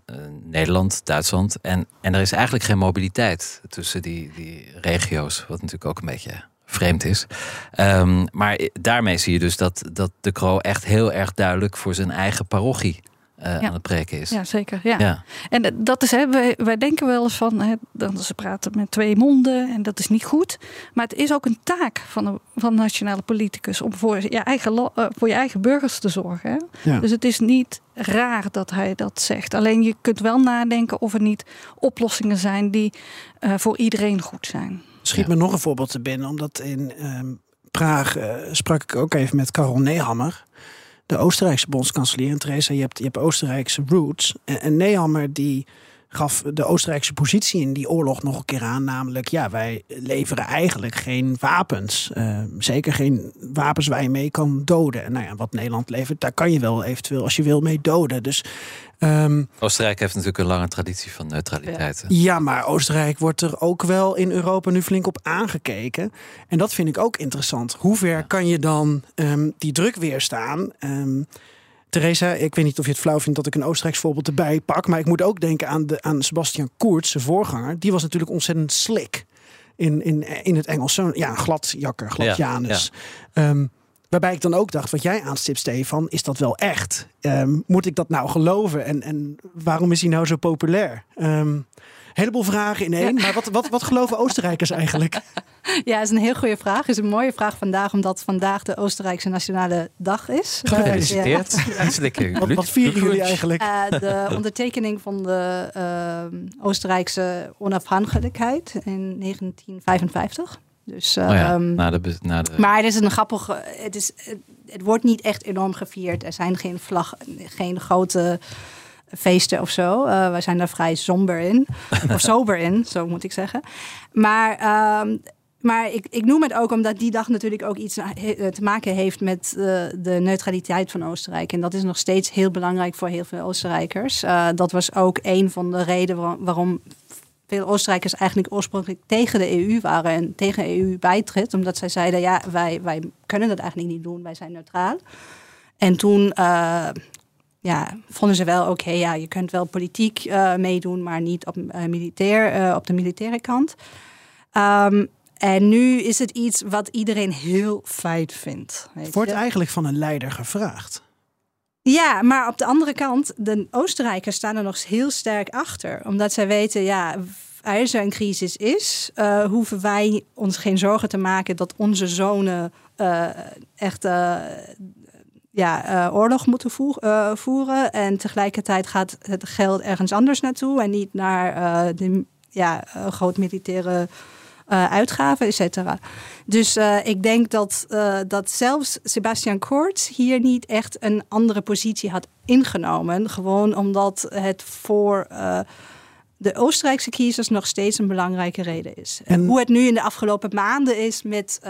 Nederland, Duitsland. En, en er is eigenlijk geen mobiliteit tussen die, die regio's... wat natuurlijk ook een beetje vreemd is. Ehm, maar daarmee zie je dus dat, dat de Croo echt heel erg duidelijk... voor zijn eigen parochie eh, Ja. aan het preken is. Ja, zeker. Ja. Ja. En eh, dat is, hè, wij, wij denken wel eens van, hè, dan ze praten met twee monden en dat is niet goed. Maar het is ook een taak van een, van nationale politicus om voor je eigen, eh, voor je eigen burgers te zorgen. Hè? Ja. Dus het is niet raar dat hij dat zegt. Alleen je kunt wel nadenken of er niet oplossingen zijn die eh, voor iedereen goed zijn. Schiet me nog een voorbeeld te binnen, omdat in ehm, Praag eh, sprak ik ook even met Karel Nehammer, de Oostenrijkse bondskanselier. En Theresa, je hebt, je hebt Oostenrijkse roots. En, en Nehammer die gaf de Oostenrijkse positie in die oorlog nog een keer aan. Namelijk, ja, wij leveren eigenlijk geen wapens. Eh, zeker geen wapens waar je mee kan doden. En nou ja, wat Nederland levert, daar kan je wel eventueel als je wil mee doden. Dus ehm, Oostenrijk heeft natuurlijk een lange traditie van neutraliteit. ja, maar Oostenrijk wordt er ook wel in Europa nu flink op aangekeken. En dat vind ik ook interessant. Hoe ver kan je dan ehm, die druk weerstaan? Ehm Theresa, ik weet niet of je het flauw vindt dat ik een Oostenrijks voorbeeld erbij pak. Maar ik moet ook denken aan, de, aan Sebastian Kurz, zijn voorganger. Die was natuurlijk ontzettend slick in, in, in het Engels. Zo'n ja, een gladjakker, glad Ja, Janus. Ehm, waarbij ik dan ook dacht, wat jij aanstipt, Stefan, is dat wel echt? Ehm, moet ik dat nou geloven? En, en waarom is hij nou zo populair? Ehm heleboel vragen in één. Maar wat, wat, wat geloven Oostenrijkers eigenlijk? Ja, dat is een heel goede vraag. Het is een mooie vraag vandaag, omdat vandaag de Oostenrijkse Nationale Dag is. Gefeliciteerd. Eh, ja. Hartstikke Wat, wat vieren jullie eigenlijk? Eh, de ondertekening van de eh, Oostenrijkse onafhankelijkheid in 1955. Dus, Oh ja, ehm, na de, na de, maar het is een grappige. Het, is, het wordt niet echt enorm gevierd. Er zijn geen vlag, geen grote feesten of zo. Uh, wij zijn daar vrij somber in. of sober in, zo moet ik zeggen. Maar, uh, maar ik, ik noem het ook omdat die dag natuurlijk ook iets te maken heeft met uh, de neutraliteit van Oostenrijk. En dat is nog steeds heel belangrijk voor heel veel Oostenrijkers. Dat was ook een van de redenen waarom veel Oostenrijkers eigenlijk oorspronkelijk tegen de EU waren en tegen de EU bijtrit. Omdat zij zeiden, ja, wij, wij kunnen dat eigenlijk niet doen, wij zijn neutraal. En toen ja, vonden ze wel, oké, ja, je kunt wel politiek meedoen, maar niet op, militair, op de militaire kant. Um, en nu is het iets wat iedereen heel feit vindt. Wordt eigenlijk van een leider gevraagd. Ja, maar op de andere kant, de Oostenrijkers staan er nog heel sterk achter. Omdat zij weten, ja, als er een crisis is, uh, hoeven wij ons geen zorgen te maken dat onze zonen uh, echt uh, ja, oorlog moeten voeren. En tegelijkertijd gaat het geld ergens anders naartoe en niet naar de ja, groot militaire uh, uitgaven, et cetera. Dus uh, ik denk dat, uh, dat zelfs Sebastian Kurz hier niet echt een andere positie had ingenomen. Gewoon omdat het voor de Oostenrijkse kiezers nog steeds een belangrijke reden is. En hoe het nu in de afgelopen maanden is met,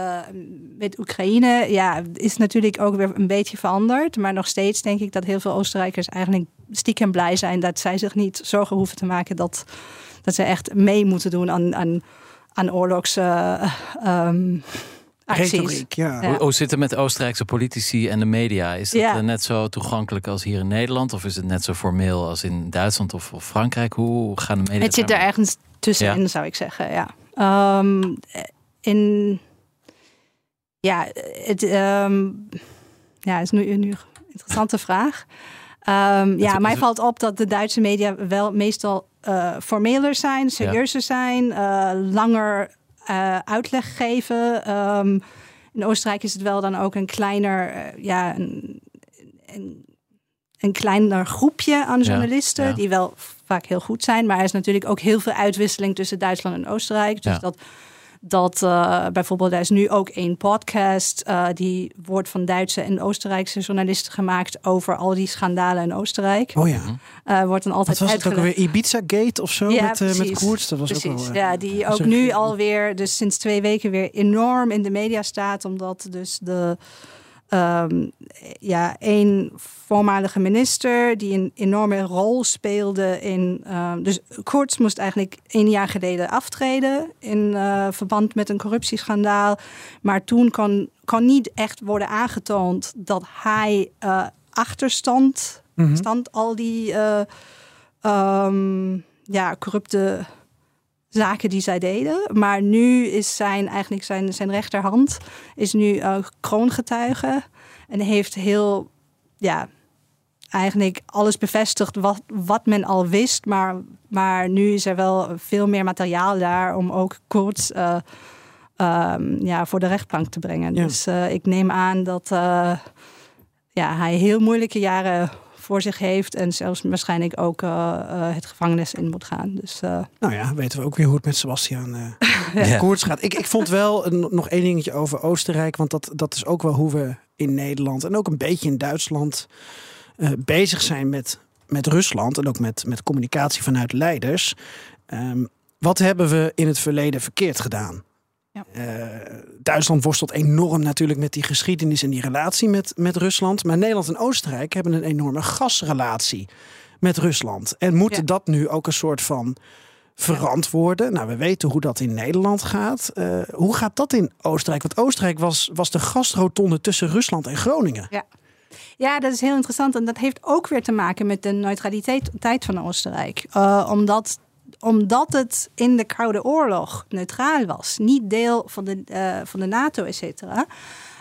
met Oekraïne, ja, is natuurlijk ook weer een beetje veranderd. Maar nog steeds denk ik dat heel veel Oostenrijkers eigenlijk stiekem blij zijn dat zij zich niet zorgen hoeven te maken dat, dat ze echt mee moeten doen aan, aan aan oorlogs. Uh, um, Retoriek, ja. Hoe, hoe, zit het met Oostenrijkse politici en de media? Is het ja. net zo toegankelijk als hier in Nederland? Of is het net zo formeel als in Duitsland of, of Frankrijk? Hoe gaan de media Het zit er ergens tussenin, ja. zou ik zeggen, ja. Um, in... Ja, het um, ja, is nu, nu een interessante vraag. Um, ja, mij valt op dat de Duitse media wel meestal uh, formeler zijn, serieuzer zijn, uh, langer uh, uitleg geven. Um, in Oostenrijk is het wel dan ook een kleiner, ja, een, een, een, kleiner groepje aan journalisten, ja, die wel vaak heel goed zijn. Maar er is natuurlijk ook heel veel uitwisseling tussen Duitsland en Oostenrijk. Dus dat dat uh, bijvoorbeeld, er is nu ook een podcast uh, die wordt van Duitse en Oostenrijkse journalisten gemaakt over al die schandalen in Oostenrijk. Oh ja. Uh, wordt dan altijd. Wat was het ook weer Ibiza Gate of zo ja, met, precies, met Koerts? Dat was precies. ook wel. ja, die ook nu alweer, dus sinds twee weken weer enorm in de media staat, omdat dus de Um, ja, een voormalige minister die een enorme rol speelde in. Uh, dus Kurz moest eigenlijk een jaar geleden aftreden in uh, verband met een corruptieschandaal. Maar toen kon, kon niet echt worden aangetoond dat hij uh, achterstand mm -hmm. stand al die um, ja, corrupte zaken die zij deden. Maar nu is zijn, eigenlijk zijn, zijn rechterhand is nu uh, kroongetuige. En heeft heel, ja, eigenlijk alles bevestigd wat, wat men al wist. Maar, maar nu is er wel veel meer materiaal daar om ook kort uh, um, ja, voor de rechtbank te brengen. Ja. Dus uh, ik neem aan dat uh, ja, hij heel moeilijke jaren voor zich heeft. En zelfs waarschijnlijk ook uh, uh, het gevangenis in moet gaan. Dus, uh... Nou ja, weten we ook weer hoe het met Sebastian ja. Koorts gaat. Ik, ik vond wel nog één dingetje over Oostenrijk. Want dat, dat is ook wel hoe we in Nederland en ook een beetje in Duitsland bezig zijn met, met Rusland. En ook met, met communicatie vanuit leiders. Um, wat hebben we in het verleden verkeerd gedaan? Ja. Uh, Duitsland worstelt enorm natuurlijk met die geschiedenis en die relatie met, met Rusland. Maar Nederland en Oostenrijk hebben een enorme gasrelatie met Rusland. En moeten ja. dat nu ook een soort van verantwoorden? Nou, we weten hoe dat in Nederland gaat. Uh, hoe gaat dat in Oostenrijk? Want Oostenrijk was, was de gastrotonde tussen Rusland en Groningen. Ja. Ja, dat is heel interessant. En dat heeft ook weer te maken met de neutraliteit van Oostenrijk. Uh, omdat omdat het in de Koude Oorlog neutraal was, niet deel van de, uh, van de NATO, et cetera,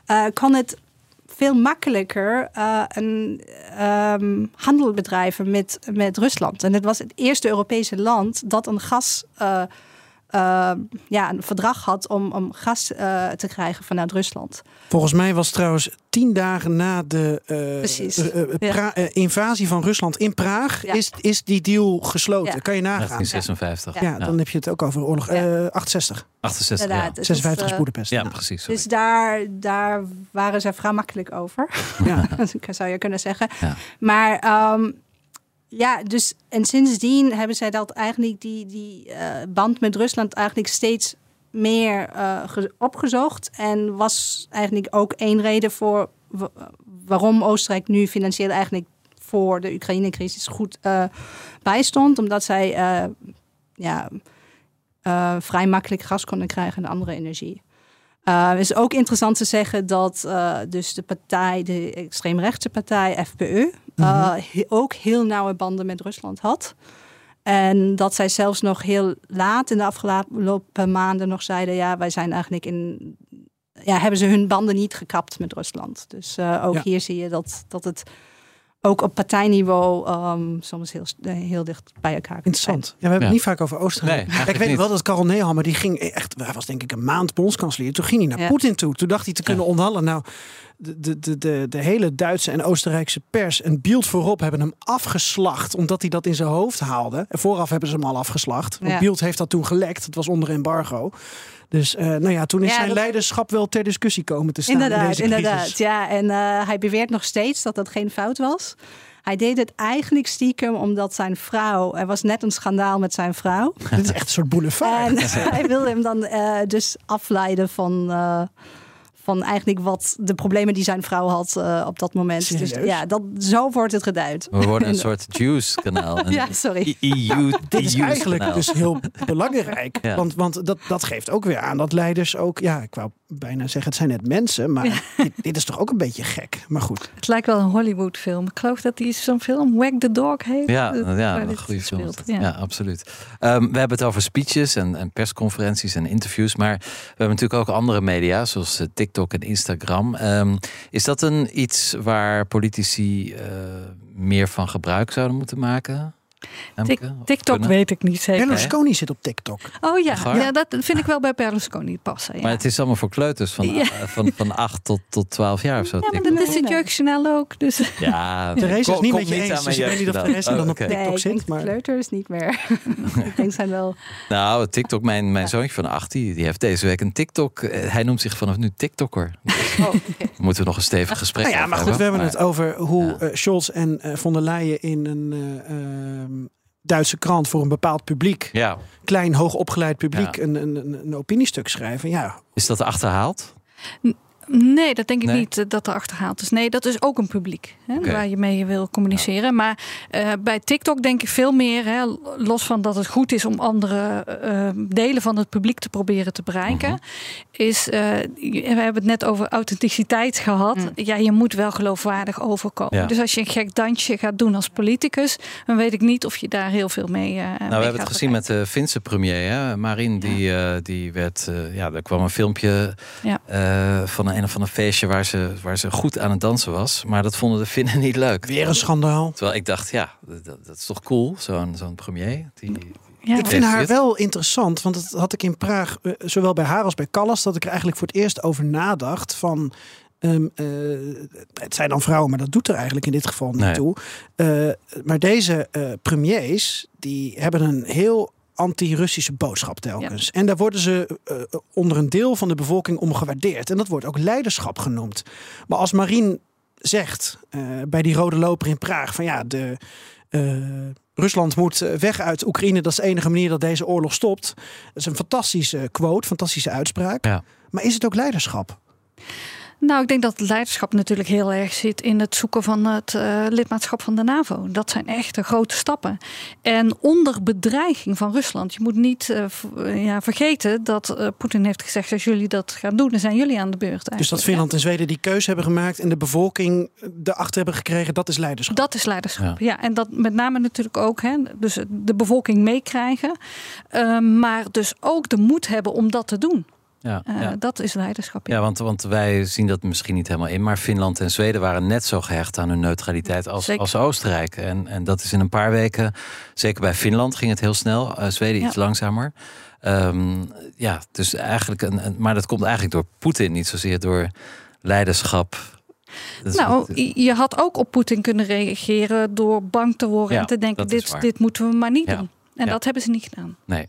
uh, kan het veel makkelijker uh, een um, handel bedrijven met, met Rusland. En het was het eerste Europese land dat een gas uh, ja, een verdrag had om, om gas uh, te krijgen vanuit Rusland. Volgens mij was trouwens tien dagen na de uh, ja. invasie van Rusland in Praag, ja. is, is die deal gesloten. Ja. Kan je nagaan? 1956. Ja, dan heb je het ook over oorlog. 68. 68, ja. 56 is Boedapest. Ja, precies. Dus daar, daar waren ze vrij makkelijk over. Ja. zou je kunnen zeggen. Maar um, ja, dus en sindsdien hebben zij dat eigenlijk die, die uh, band met Rusland eigenlijk steeds meer uh, opgezocht. En was eigenlijk ook één reden voor waarom Oostenrijk nu financieel eigenlijk voor de Oekraïne-crisis goed uh, bijstond. Omdat zij ja, vrij makkelijk gas konden krijgen en andere energie. Het is ook interessant te zeggen dat dus de partij, de extreemrechtse partij FPE, uh, mm ook heel nauwe banden met Rusland had. En dat zij zelfs nog heel laat in de afgelopen maanden nog zeiden: ja, wij zijn eigenlijk in. Ja, hebben ze hun banden niet gekapt met Rusland. Dus ook ja. hier zie je dat, dat het ook op partijniveau um, soms heel, heel dicht bij elkaar. Interessant. Ja, we hebben het niet vaak over Oostenrijk. Nee, ik weet niet. wel dat Karel Nehammer, die ging echt, hij was denk ik een maand bondskanselier. Toen ging hij naar ja. Poetin toe. Toen dacht hij te kunnen onderhandelen. Nou, de, de, de, de hele Duitse en Oostenrijkse pers en beeld voorop hebben hem afgeslacht. Omdat hij dat in zijn hoofd haalde. En vooraf hebben ze hem al afgeslacht. Want ja. Beeld heeft dat toen gelekt. Het was onder embargo. Dus uh, nou ja, toen is ja, zijn dat... leiderschap wel ter discussie komen te staan. Inderdaad, in inderdaad. Ja, en uh, hij beweert nog steeds dat dat geen fout was. Hij deed het eigenlijk stiekem omdat zijn vrouw. Er was net een schandaal met zijn vrouw. Dit is echt een soort boulevard. En hij wilde hem dan uh, dus afleiden van van eigenlijk wat de problemen die zijn vrouw had uh, op dat moment. Serieus? Dus ja, dat, zo wordt het geduid. We worden een soort Juice-kanaal. ja, sorry. EU, Dit is eigenlijk kanaal. dus heel belangrijk. Ja. Want, want dat, dat geeft ook weer aan dat leiders ook... Ja, ik wou bijna zeggen, het zijn net mensen. Maar ja. dit, dit, is toch ook een beetje gek. Maar goed. Het lijkt wel een Hollywood-film. Ik geloof dat die zo'n film Wag the Dog heet. Ja, ja een goede film. Ja. ja. absoluut. Um, we hebben het over speeches en, en persconferenties en interviews. Maar we hebben natuurlijk ook andere media, zoals TikTok TikTok en Instagram. Um, is dat een iets waar politici uh, meer van gebruik zouden moeten maken? TikTok weet ik niet zeker. Berlusconi zit op TikTok. Oh ja, ja, dat vind ik wel bij Berlusconi passen. Ja. Maar het is allemaal voor kleuters van, ja. van, van 8 tot, tot 12 jaar of zo. Ja, maar dan is het jeugdjournaal ook. Dus. Ja, Therese is niet met je eens. Dus ik weet niet of Therese dan op TikTok nee, zit. Maar... kleuters niet meer. ik denk zijn wel... Nou, TikTok, mijn, mijn zoontje van 18, die heeft deze week een TikTok. Hij noemt zich vanaf nu TikToker. Oh, okay. Moeten we nog een stevig gesprek nou ja, maar goed, we hebben het over hoe uh, Scholz en uh, von der Leyen in een... Uh, Duitse krant voor een bepaald publiek, ja. klein hoogopgeleid publiek, ja. een, een, een, opiniestuk schrijven. Ja. Is dat achterhaald? Nee, dat denk ik nee. niet eh, dat er achterhaald is. Nee, dat is ook een publiek hè, okay. waar je mee wil communiceren. Ja. Maar uh, bij TikTok denk ik veel meer, hè, los van dat het goed is om andere uh, delen van het publiek te proberen te bereiken, -hmm. is, uh, we hebben het net over authenticiteit gehad. Mm. Ja, je moet wel geloofwaardig overkomen. Ja. Dus als je een gek dansje gaat doen als politicus, dan weet ik niet of je daar heel veel mee. nou, mee we hebben het gezien met de Finse premier, hè? Marin, die, die werd, ja, er kwam een filmpje van een een of ander feestje waar ze, waar ze goed aan het dansen was. Maar dat vonden de Finnen niet leuk. Weer een schandaal. Terwijl ik dacht, ja, dat, dat is toch cool, zo'n zo'n premier. Die, ja. Ik vind haar wel interessant, want dat had ik in Praag, uh, zowel bij haar als bij Callas, dat ik er eigenlijk voor het eerst over nadacht van. Um, uh, het zijn dan vrouwen, maar dat doet er eigenlijk in dit geval niet nee. toe. Uh, maar deze premiers, die hebben een heel anti-Russische boodschap telkens. Ja. En daar worden ze uh, onder een deel van de bevolking om gewaardeerd. En dat wordt ook leiderschap genoemd. Maar als Marien zegt uh, bij die rode loper in Praag van ja, de. Uh, Rusland moet weg uit Oekraïne. Dat is de enige manier dat deze oorlog stopt. Dat is een fantastische quote, fantastische uitspraak. Ja. Maar is het ook leiderschap? Nou, ik denk dat leiderschap natuurlijk heel erg zit in het zoeken van het uh, lidmaatschap van de NAVO. Dat zijn echt de grote stappen. En onder bedreiging van Rusland. Je moet niet uh, ja, vergeten dat uh, Poetin heeft gezegd: als jullie dat gaan doen, dan zijn jullie aan de beurt. Eigenlijk. Dus dat Finland en Zweden die keuze hebben gemaakt en de bevolking erachter hebben gekregen, dat is leiderschap. Dat is leiderschap, ja. ja. En dat met name natuurlijk ook, hè, dus de bevolking meekrijgen, maar dus ook de moed hebben om dat te doen. Ja, uh, ja, Dat is leiderschap. Ja, want, want wij zien dat misschien niet helemaal in. Maar Finland en Zweden waren net zo gehecht aan hun neutraliteit als, als Oostenrijk. En, en dat is in een paar weken, zeker bij Finland ging het heel snel. Uh, Zweden iets langzamer. Um, ja, dus eigenlijk een, een, maar dat komt eigenlijk door Poetin, niet zozeer door leiderschap. Nou, je had ook op Poetin kunnen reageren door bang te worden ja, en te denken: dit, dit moeten we maar niet doen. En dat hebben ze niet gedaan. Nee.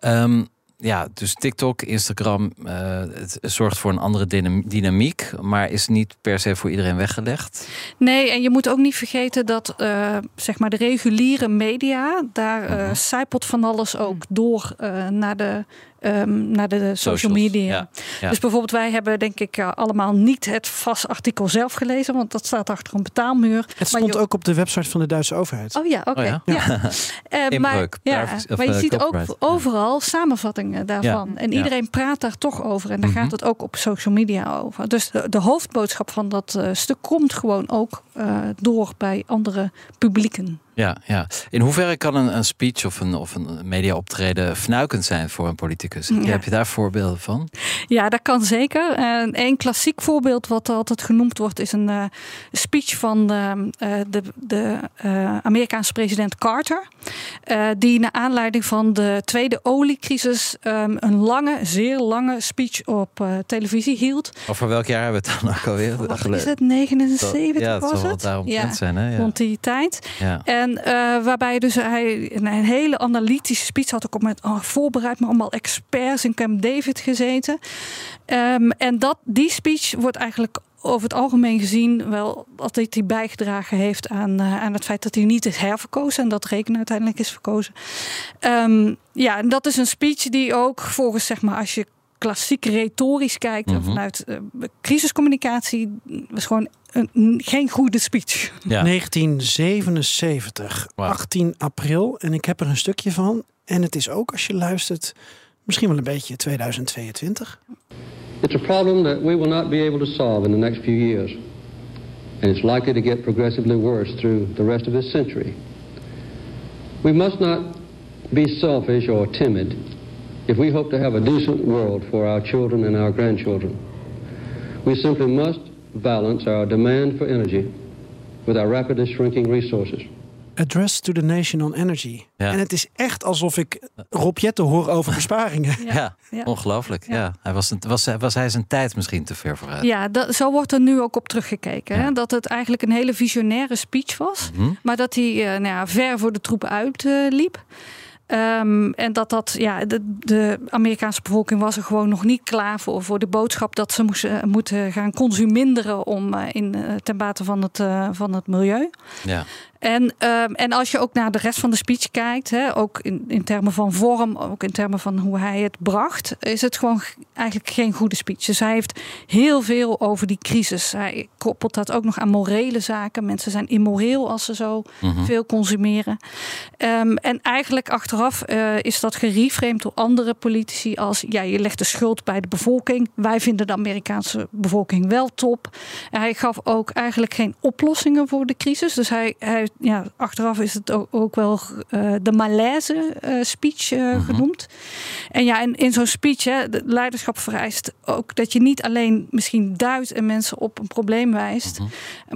Um, ja, dus TikTok, Instagram, uh, het zorgt voor een andere dynamiek, maar is niet per se voor iedereen weggelegd. Nee, en je moet ook niet vergeten dat uh, zeg maar de reguliere media, daar uh, zijpelt van alles ook door naar de um, naar de social media. Dus bijvoorbeeld wij hebben denk ik allemaal niet het vast artikel zelf gelezen, want dat staat achter een betaalmuur. Het stond ook op de website van de Duitse overheid. Oh ja, oké. Okay. Oh, ja. uh, maar, ja, maar je uh, ziet ook overal samenvattingen daarvan. En iedereen praat daar toch over. En daar gaat mhm. het ook op social media over. Dus de, de hoofdboodschap van dat uh, stuk komt gewoon ook uh, door bij andere publieken. Ja, ja. In hoeverre kan een, een speech of een, of een mediaoptreden fnuikend zijn voor een politicus? Heb je daar voorbeelden van? Ja, dat kan zeker. En een klassiek voorbeeld wat altijd genoemd wordt is een uh, speech van de, uh, de, de Amerikaanse president Carter. Die naar aanleiding van de tweede oliecrisis um, een lange, zeer lange speech op televisie hield. Over welk jaar hebben we het dan ook alweer? Wat is het? 79 ja, het was zal het? daarom ja, zijn. Hè? Ja. Rond die tijd. Ja. En uh, waarbij dus hij een, een, hele analytische speech had. ook met oh, voorbereid, maar allemaal experts in Camp David gezeten. Um, en dat, die speech wordt eigenlijk over het algemeen gezien wel altijd hij bijgedragen heeft aan, uh, aan het feit dat hij niet is herverkozen en dat Reken uiteindelijk is verkozen. Um, ja, en dat is een speech die ook volgens zeg maar als je klassiek retorisch kijkt mm -hmm. vanuit uh, crisiscommunicatie was gewoon een, geen goede speech. Ja. 1977, wow. 18 april. En ik heb er een stukje van. En het is ook, als je luistert, misschien wel een beetje 2022. It's a problem that we will not be able to solve in the next few years. And it's likely to get progressively worse through the rest of this century. We must not be selfish or timid if we hope to have a decent world for our children and our grandchildren. We simply must balance our demand for energy with our rapidly shrinking resources. Address to the Nation on Energy. Ja. En het is echt alsof ik Rob Jette hoor over besparingen. Ja, ja. ongelooflijk. Ja. Hij was, was, was hij zijn tijd misschien te ver vooruit? Ja, dat, zo wordt er nu ook op teruggekeken. Hè? Dat het eigenlijk een hele visionaire speech was. Mm -hmm. Maar dat hij uh, nou ja, ver voor de troepen uitliep. Uh, Um, en dat dat, ja, de, de, Amerikaanse bevolking was er gewoon nog niet klaar voor. Voor de boodschap dat ze moesten, moeten gaan consuminderen om uh, in, uh, ten bate van het, uh, van het milieu. Ja. En, um, en als je ook naar de rest van de speech kijkt, hè, ook in, in termen van vorm, ook in termen van hoe hij het bracht, is het gewoon eigenlijk geen goede speech. Dus hij heeft heel veel over die crisis. Hij koppelt dat ook nog aan morele zaken. Mensen zijn immoreel als ze zo -hmm. veel consumeren. Um, en eigenlijk achteraf uh, is dat gereframed door andere politici als ja, je legt de schuld bij de bevolking. Wij vinden de Amerikaanse bevolking wel top. Hij gaf ook eigenlijk geen oplossingen voor de crisis. Dus hij, hij ja, achteraf is het ook, ook wel uh, de malaise uh, speech uh, mm -hmm. genoemd. En ja, in, in zo'n speech, hè, de leiderschap vereist ook dat je niet alleen misschien duidt en mensen op een probleem wijst, -hmm.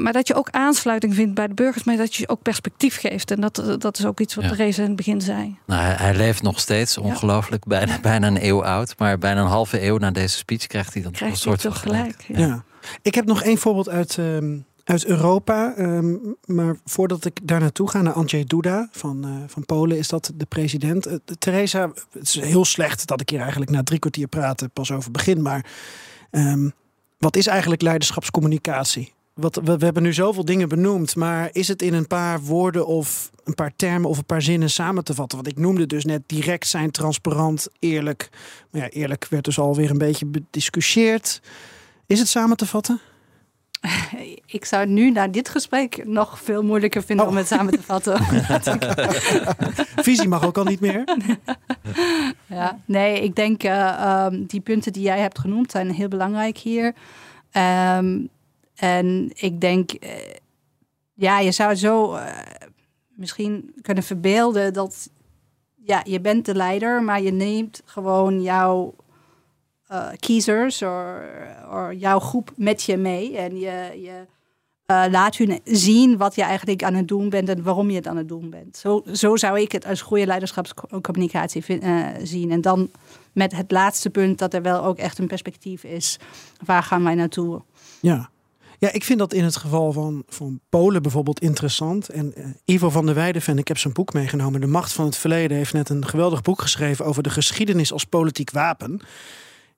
maar dat je ook aansluiting vindt bij de burgers, maar dat je ook perspectief geeft. En dat, dat is ook iets wat ja. In het begin zei. Nou, hij, hij leeft nog steeds, ongelooflijk, ja. bijna, bijna een eeuw oud, maar bijna een halve eeuw na deze speech krijgt hij dan krijgt een soort van gelijk. Ja. ja. Ik heb nog één voorbeeld uit. Um uit Europa. Um, maar voordat ik daar naartoe ga, naar Andrzej Duda van, uh, van Polen, is dat de president. Uh, Theresa, het is heel slecht dat ik hier eigenlijk na drie kwartier praten pas over begin. Maar um, wat is eigenlijk leiderschapscommunicatie? Wat, we, we, hebben nu zoveel dingen benoemd, maar is het in een paar woorden of een paar termen of een paar zinnen samen te vatten? Want ik noemde dus net direct zijn, transparant, eerlijk. Maar ja, eerlijk werd dus alweer een beetje bediscussieerd. Is het samen te vatten? Ik zou nu na dit gesprek nog veel moeilijker vinden oh. om het samen te vatten. Visie mag ook al niet meer. ja, nee, ik denk uh, um, die punten die jij hebt genoemd zijn heel belangrijk hier. Um, en ik denk, uh, ja, je zou zo uh, misschien kunnen verbeelden dat ja, je bent de leider, maar je neemt gewoon jouw uh, kiezers of jouw groep met je mee. En je, je uh, laat hun zien wat je eigenlijk aan het doen bent en waarom je het aan het doen bent. Zo, zo zou ik het als goede leiderschapscommunicatie uh, zien. En dan met het laatste punt dat er wel ook echt een perspectief is. Waar gaan wij naartoe? Ja. Ja, ik vind dat in het geval van, van Polen bijvoorbeeld interessant. En Ivo van der Weijden, ik heb zijn boek meegenomen. De Macht van het Verleden heeft net een geweldig boek geschreven over de geschiedenis als politiek wapen.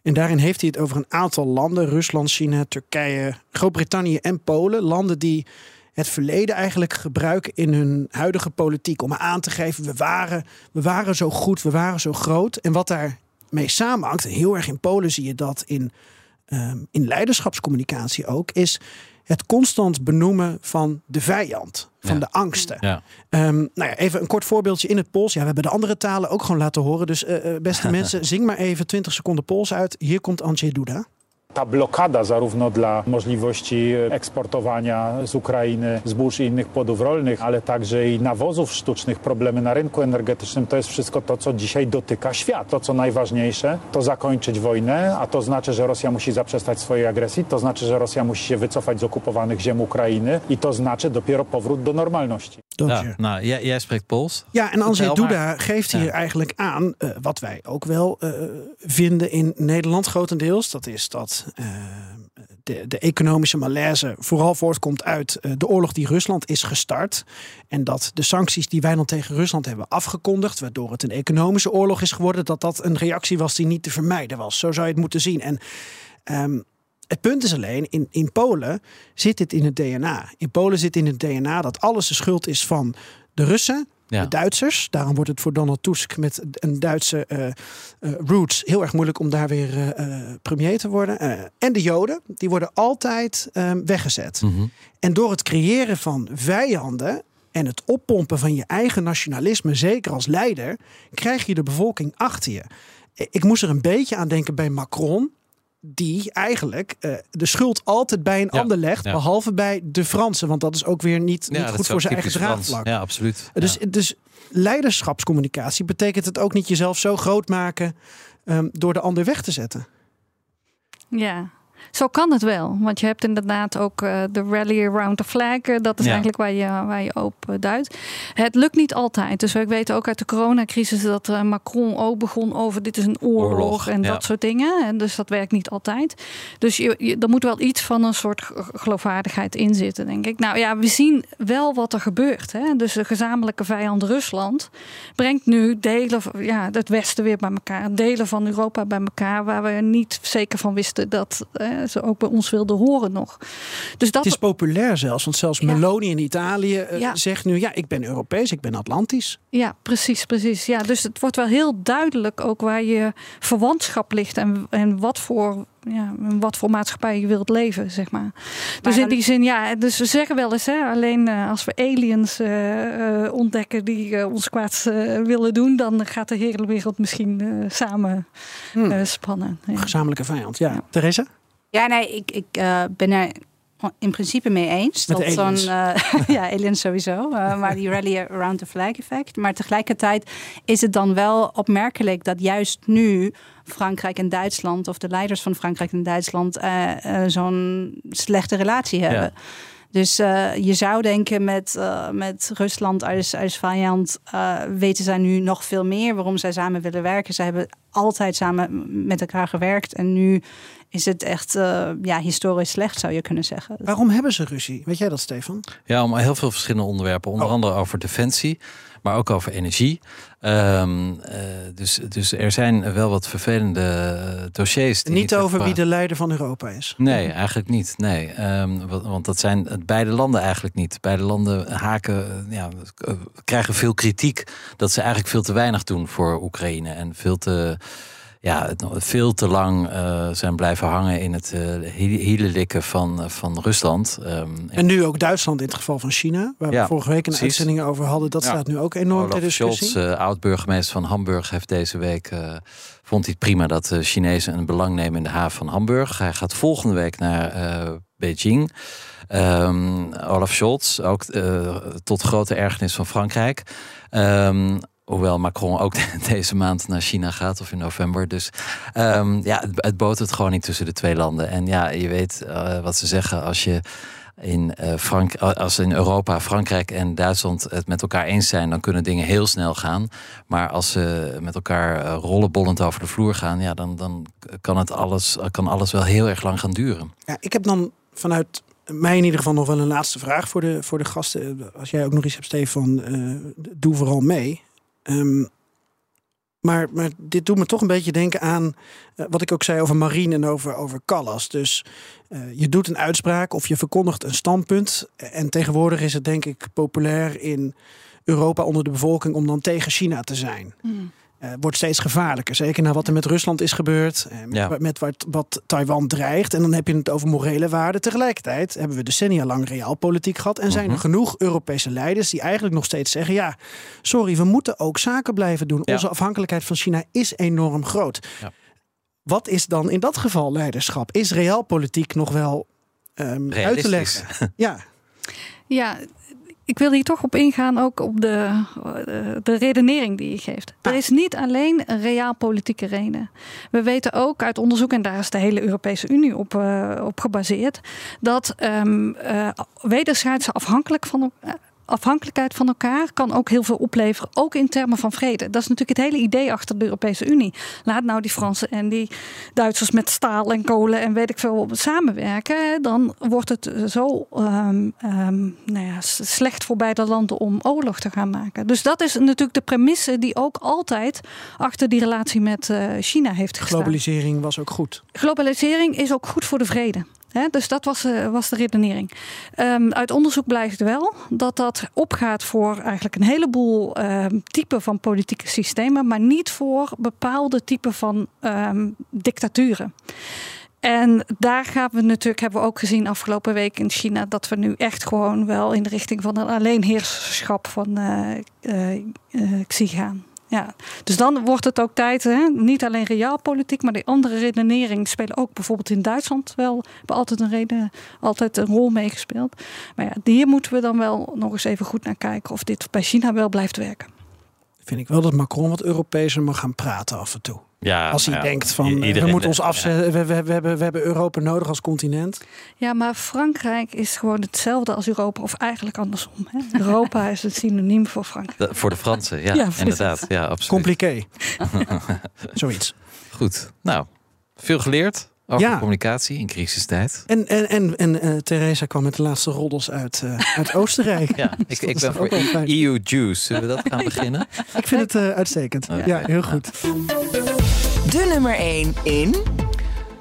En daarin heeft hij het over een aantal landen: Rusland, China, Turkije, Groot-Brittannië en Polen. Landen die het verleden eigenlijk gebruiken in hun huidige politiek. Om aan te geven, we waren, we waren zo goed, we waren zo groot. En wat daarmee samenhangt, heel erg in Polen zie je dat in, um, in leiderschapscommunicatie ook, is het constant benoemen van de vijand, van de angsten. Ja. Um, nou ja, even een kort voorbeeldje in het Pools. Ja, we hebben de andere talen ook gewoon laten horen. Dus uh, beste mensen, zing maar even 20 seconden Pools uit. Hier komt Andrzej Duda. Ta blokada zarówno dla możliwości eksportowania z Ukrainy zbóż i innych płodów rolnych, ale także i nawozów sztucznych, problemy na rynku energetycznym, to jest wszystko to, co dzisiaj dotyka świat. To, co najważniejsze, to zakończyć wojnę, a to znaczy, że Rosja musi zaprzestać swojej agresji, to znaczy, że Rosja musi się wycofać z okupowanych ziem Ukrainy i to znaczy dopiero powrót do normalności. Ja, nou, jij, jij spreekt Pools. Ja, en Andrzej Duda geeft hier eigenlijk aan uh, wat wij ook wel uh, vinden in Nederland grotendeels. Dat is dat uh, de, de, economische malaise vooral voortkomt uit de oorlog die Rusland is gestart. En dat de sancties die wij dan tegen Rusland hebben afgekondigd, waardoor het een economische oorlog is geworden, dat dat een reactie was die niet te vermijden was. Zo zou je het moeten zien. En um, het punt is alleen, in, in Polen zit dit in het DNA. In Polen zit in het DNA dat alles de schuld is van de Russen, ja. de Duitsers. Daarom wordt het voor Donald Tusk met een Duitse uh, uh, roots heel erg moeilijk om daar weer uh, premier te worden. en de Joden, die worden altijd ehm, weggezet. Mm -hmm. En door het creëren van vijanden en het oppompen van je eigen nationalisme, zeker als leider, krijg je de bevolking achter je. Ik moest er een beetje aan denken bij Macron die eigenlijk uh, de schuld altijd bij een ja, ander legt, ja. behalve bij de Fransen, want dat is ook weer niet, Ja, niet goed voor zijn eigen draagvlak. Ja, absoluut. Dus, dus leiderschapscommunicatie betekent het ook niet jezelf zo groot maken um, door de ander weg te zetten. Ja, zo kan het wel. Want je hebt inderdaad ook uh, de rally around the flag. Uh, dat is Ja. eigenlijk waar je, waar je op uh, duidt. Het lukt niet altijd. Dus ik weet ook uit de coronacrisis dat Macron ook begon over dit is een oorlog, Oorlog, en ja. dat soort dingen. En dus dat werkt niet altijd. Dus je, je, er moet wel iets van een soort geloofwaardigheid in zitten, denk ik. Nou ja, we zien wel wat er gebeurt. Hè? Dus de gezamenlijke vijand Rusland brengt nu delen van ja, het Westen weer bij elkaar. Delen van Europa bij elkaar. Waar we niet zeker van wisten dat eh, ze ook bij ons wilden horen nog. Dus dat Het is populair zelfs, want zelfs Meloni in Italië uh, Ja. zegt nu: ja, ik ben Europees, ik ben Atlantisch. Ja, precies, precies. Ja, dus het wordt wel heel duidelijk ook waar je verwantschap ligt en, en wat voor. Ja, wat voor maatschappij je wilt leven, zeg maar. Dus in die zin, ja, dus we zeggen wel eens, hè, alleen eh, als we aliens eh, eh, ontdekken die eh, ons kwaad eh, willen doen, dan gaat de hele wereld misschien eh, samen Hmm. eh, spannen. Ja. Gezamenlijke vijand, ja. Theresa? Ja, nee, ik, ik eh, ben er in principe mee eens. Met dat eh, ja, aliens sowieso. eh, maar die rally around the flag effect. Maar tegelijkertijd is het dan wel opmerkelijk dat juist nu Frankrijk en Duitsland, of de leiders van Frankrijk en Duitsland, zo'n slechte relatie hebben. Dus eh, je zou denken met, eh, met Rusland als, als vijand eh, weten zij nu nog veel meer waarom zij samen willen werken. Zij hebben altijd samen met elkaar gewerkt en nu is het echt eh, ja, historisch slecht zou je kunnen zeggen. Waarom hebben ze ruzie? Weet jij dat, Stefan? Ja, om heel veel verschillende onderwerpen. Onder Oh. andere over defensie, maar ook over energie. Ehm, eh, dus, dus er zijn wel wat vervelende dossiers. Die Niet over wie de leider van Europa is. Nee, eigenlijk niet. Nee, Ehm, wa- want dat zijn het beide landen eigenlijk niet. Beide landen haken, eh, ja, eh, krijgen veel kritiek dat ze eigenlijk veel te weinig doen voor Oekraïne en veel te, ja, het- veel te lang eh, zijn blijven hangen in het uh, hielenlikken van, eh, van Rusland. Ehm, En nu ook Duitsland in het geval van China, waar Ja, we vorige week een precies. uitzending over hadden. Dat Ja. staat nu ook enorm ter discussie. Scholz, eh, oud-burgemeester van Hamburg, heeft deze week eh, vond hij het prima dat de Chinezen een belang nemen in de haven van Hamburg. Hij gaat volgende week naar eh, Beijing. Ehm, Olaf Scholz, ook eh, tot grote ergernis van Frankrijk. Ehm, Hoewel Macron ook deze maand naar China gaat of in november. Dus ehm, ja, het, het botert gewoon niet tussen de twee landen. En ja, je weet eh, wat ze zeggen als je in, eh, Frank als in Europa, Frankrijk en Duitsland het met elkaar eens zijn, dan kunnen dingen heel snel gaan. Maar als ze met elkaar eh, rollenbollend over de vloer gaan, ja, dan, dan kan, het alles, kan alles wel heel erg lang gaan duren. Ja, ik heb dan vanuit mij in ieder geval nog wel een laatste vraag voor de, voor de gasten. Als jij ook nog iets hebt, Stefan, doe vooral mee. Um, maar, maar dit doet me toch een beetje denken aan uh, wat ik ook zei over Marine en over, over Callas. Dus uh, je doet een uitspraak of je verkondigt een standpunt. En tegenwoordig is het denk ik populair in Europa onder de bevolking om dan tegen China te zijn. Mm. Uh, wordt steeds gevaarlijker. Zeker na wat er met Rusland is gebeurd. Uh, ja. Met wat, wat, Taiwan dreigt. En dan heb je het over morele waarden. Tegelijkertijd hebben we decennia lang realpolitiek gehad. En zijn er mhm. genoeg Europese leiders die eigenlijk nog steeds zeggen: ja, sorry, we moeten ook zaken blijven doen. Ja. Onze afhankelijkheid van China is enorm groot. Ja. Wat is dan in dat geval leiderschap? Is realpolitiek nog wel um, uit te leggen? Ja. Ja, ik wil hier toch op ingaan, ook op de, de redenering die je geeft. Er is niet alleen een reaal politieke reden. We weten ook uit onderzoek, en daar is de hele Europese Unie op, uh, op gebaseerd, dat um, uh, wederzijdse afhankelijk van afhankelijkheid van elkaar kan ook heel veel opleveren, ook in termen van vrede. Dat is natuurlijk het hele idee achter de Europese Unie. Laat nou die Fransen en die Duitsers met staal en kolen en weet ik veel samenwerken, dan wordt het zo um, um, nou ja, slecht voor beide landen om oorlog te gaan maken. Dus dat is natuurlijk de premisse die ook altijd achter die relatie met uh, China heeft gestaan. Globalisering was ook goed. Globalisering is ook goed voor de vrede dus dat was, uh, was de redenering. Um, uit onderzoek blijkt wel dat dat opgaat voor eigenlijk een heleboel um, typen van politieke systemen, maar niet voor bepaalde typen van um, dictaturen. En daar gaan we natuurlijk, hebben we ook gezien afgelopen week in China, dat we nu echt gewoon wel in de richting van een alleenheerschap van uh, Xi gaan. Ja, dus dan wordt het ook tijd, hè? niet alleen realpolitiek, maar die andere redenering spelen ook bijvoorbeeld in Duitsland wel altijd een reden, altijd een rol meegespeeld. Maar ja, hier moeten we dan wel nog eens even goed naar kijken of dit bij China wel blijft werken. Vind ik wel dat Macron wat Europeeser mag gaan praten af en toe. Ja, als hij ja, denkt van we moeten ons afzetten, we, we, we, hebben, we hebben Europa nodig als continent. Ja, maar Frankrijk is gewoon hetzelfde als Europa, of eigenlijk andersom. Hè? Europa is het synoniem voor Frankrijk. voor de Fransen, ja, inderdaad. Ja, absoluut. Compliqué. Zoiets. Goed, nou, veel geleerd. Over ja. communicatie in crisistijd. En, en, en, en uh, Theresa kwam met de laatste roddels uit, uh, uit Oostenrijk. ja, ik, ik ben voor EU Juice. Zullen we dat gaan beginnen? ik vind het uh, uitstekend. Oh, ja, heel goed. De nummer 1 in...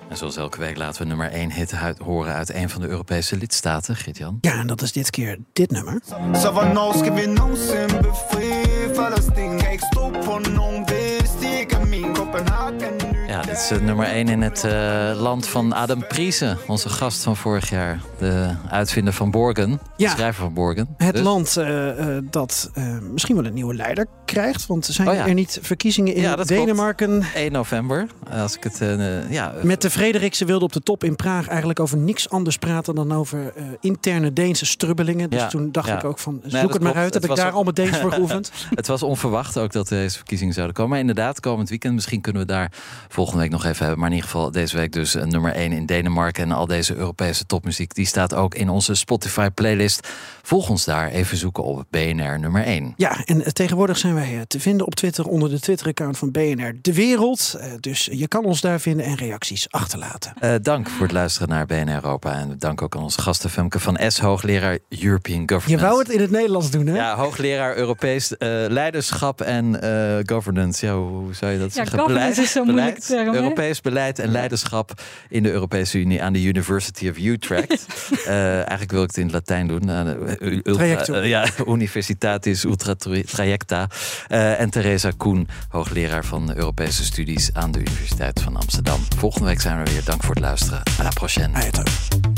En zoals elke week laten we nummer 1 hit horen uit een van de Europese lidstaten, Gert-Jan. Ja, en dat is dit keer dit nummer. Ja, dit is nummer 1 in het uh, land van Adam Priese, onze gast van vorig jaar. De uitvinder van Borgen, ja, de schrijver van Borgen. Het dus. land uh, uh, dat misschien wel een nieuwe leider krijgt. Want zijn oh, ja. er niet verkiezingen in ja, Denemarken? Klopt. 1 november, als ik het... ja, Met de Frederikse wilde op de top in Praag eigenlijk over niks anders praten... dan over interne Deense strubbelingen. Dus toen dacht ik ook van, zoek nee, het maar uit. Heb ik daar al mijn Deens voor geoefend? het was onverwacht ook dat deze verkiezingen zouden komen. Maar inderdaad, komend weekend, misschien kunnen we daar volgende week nog even hebben. Maar in ieder geval deze week dus nummer 1 in Denemarken. En al deze Europese topmuziek, die staat ook in onze Spotify playlist. Volg ons daar, even zoeken op BNR nummer 1. Ja, en tegenwoordig zijn wij te vinden op Twitter onder de Twitter-account van BNR De Wereld. Dus je kan ons daar vinden en reacties achterlaten. Uh, dank voor het luisteren naar BNR Europa. En dank ook aan onze gasten Femke van S, hoogleraar European Governance. Je wou het in het Nederlands doen, hè? Ja, hoogleraar Europees uh, leiderschap en uh, governance. Ja, hoe zou je dat ja, zeggen? Beleid, is zo moeilijk term, Europees beleid en leiderschap in de Europese Unie aan de University of Utrecht. eigenlijk wil ik het in het Latijn doen. Ultra, ja, Universitatis Ultra Trajecta. Uh, en Theresa Koen, hoogleraar van Europese studies aan de Universiteit van Amsterdam. Volgende week zijn we weer. Dank voor het luisteren. À la prochaine.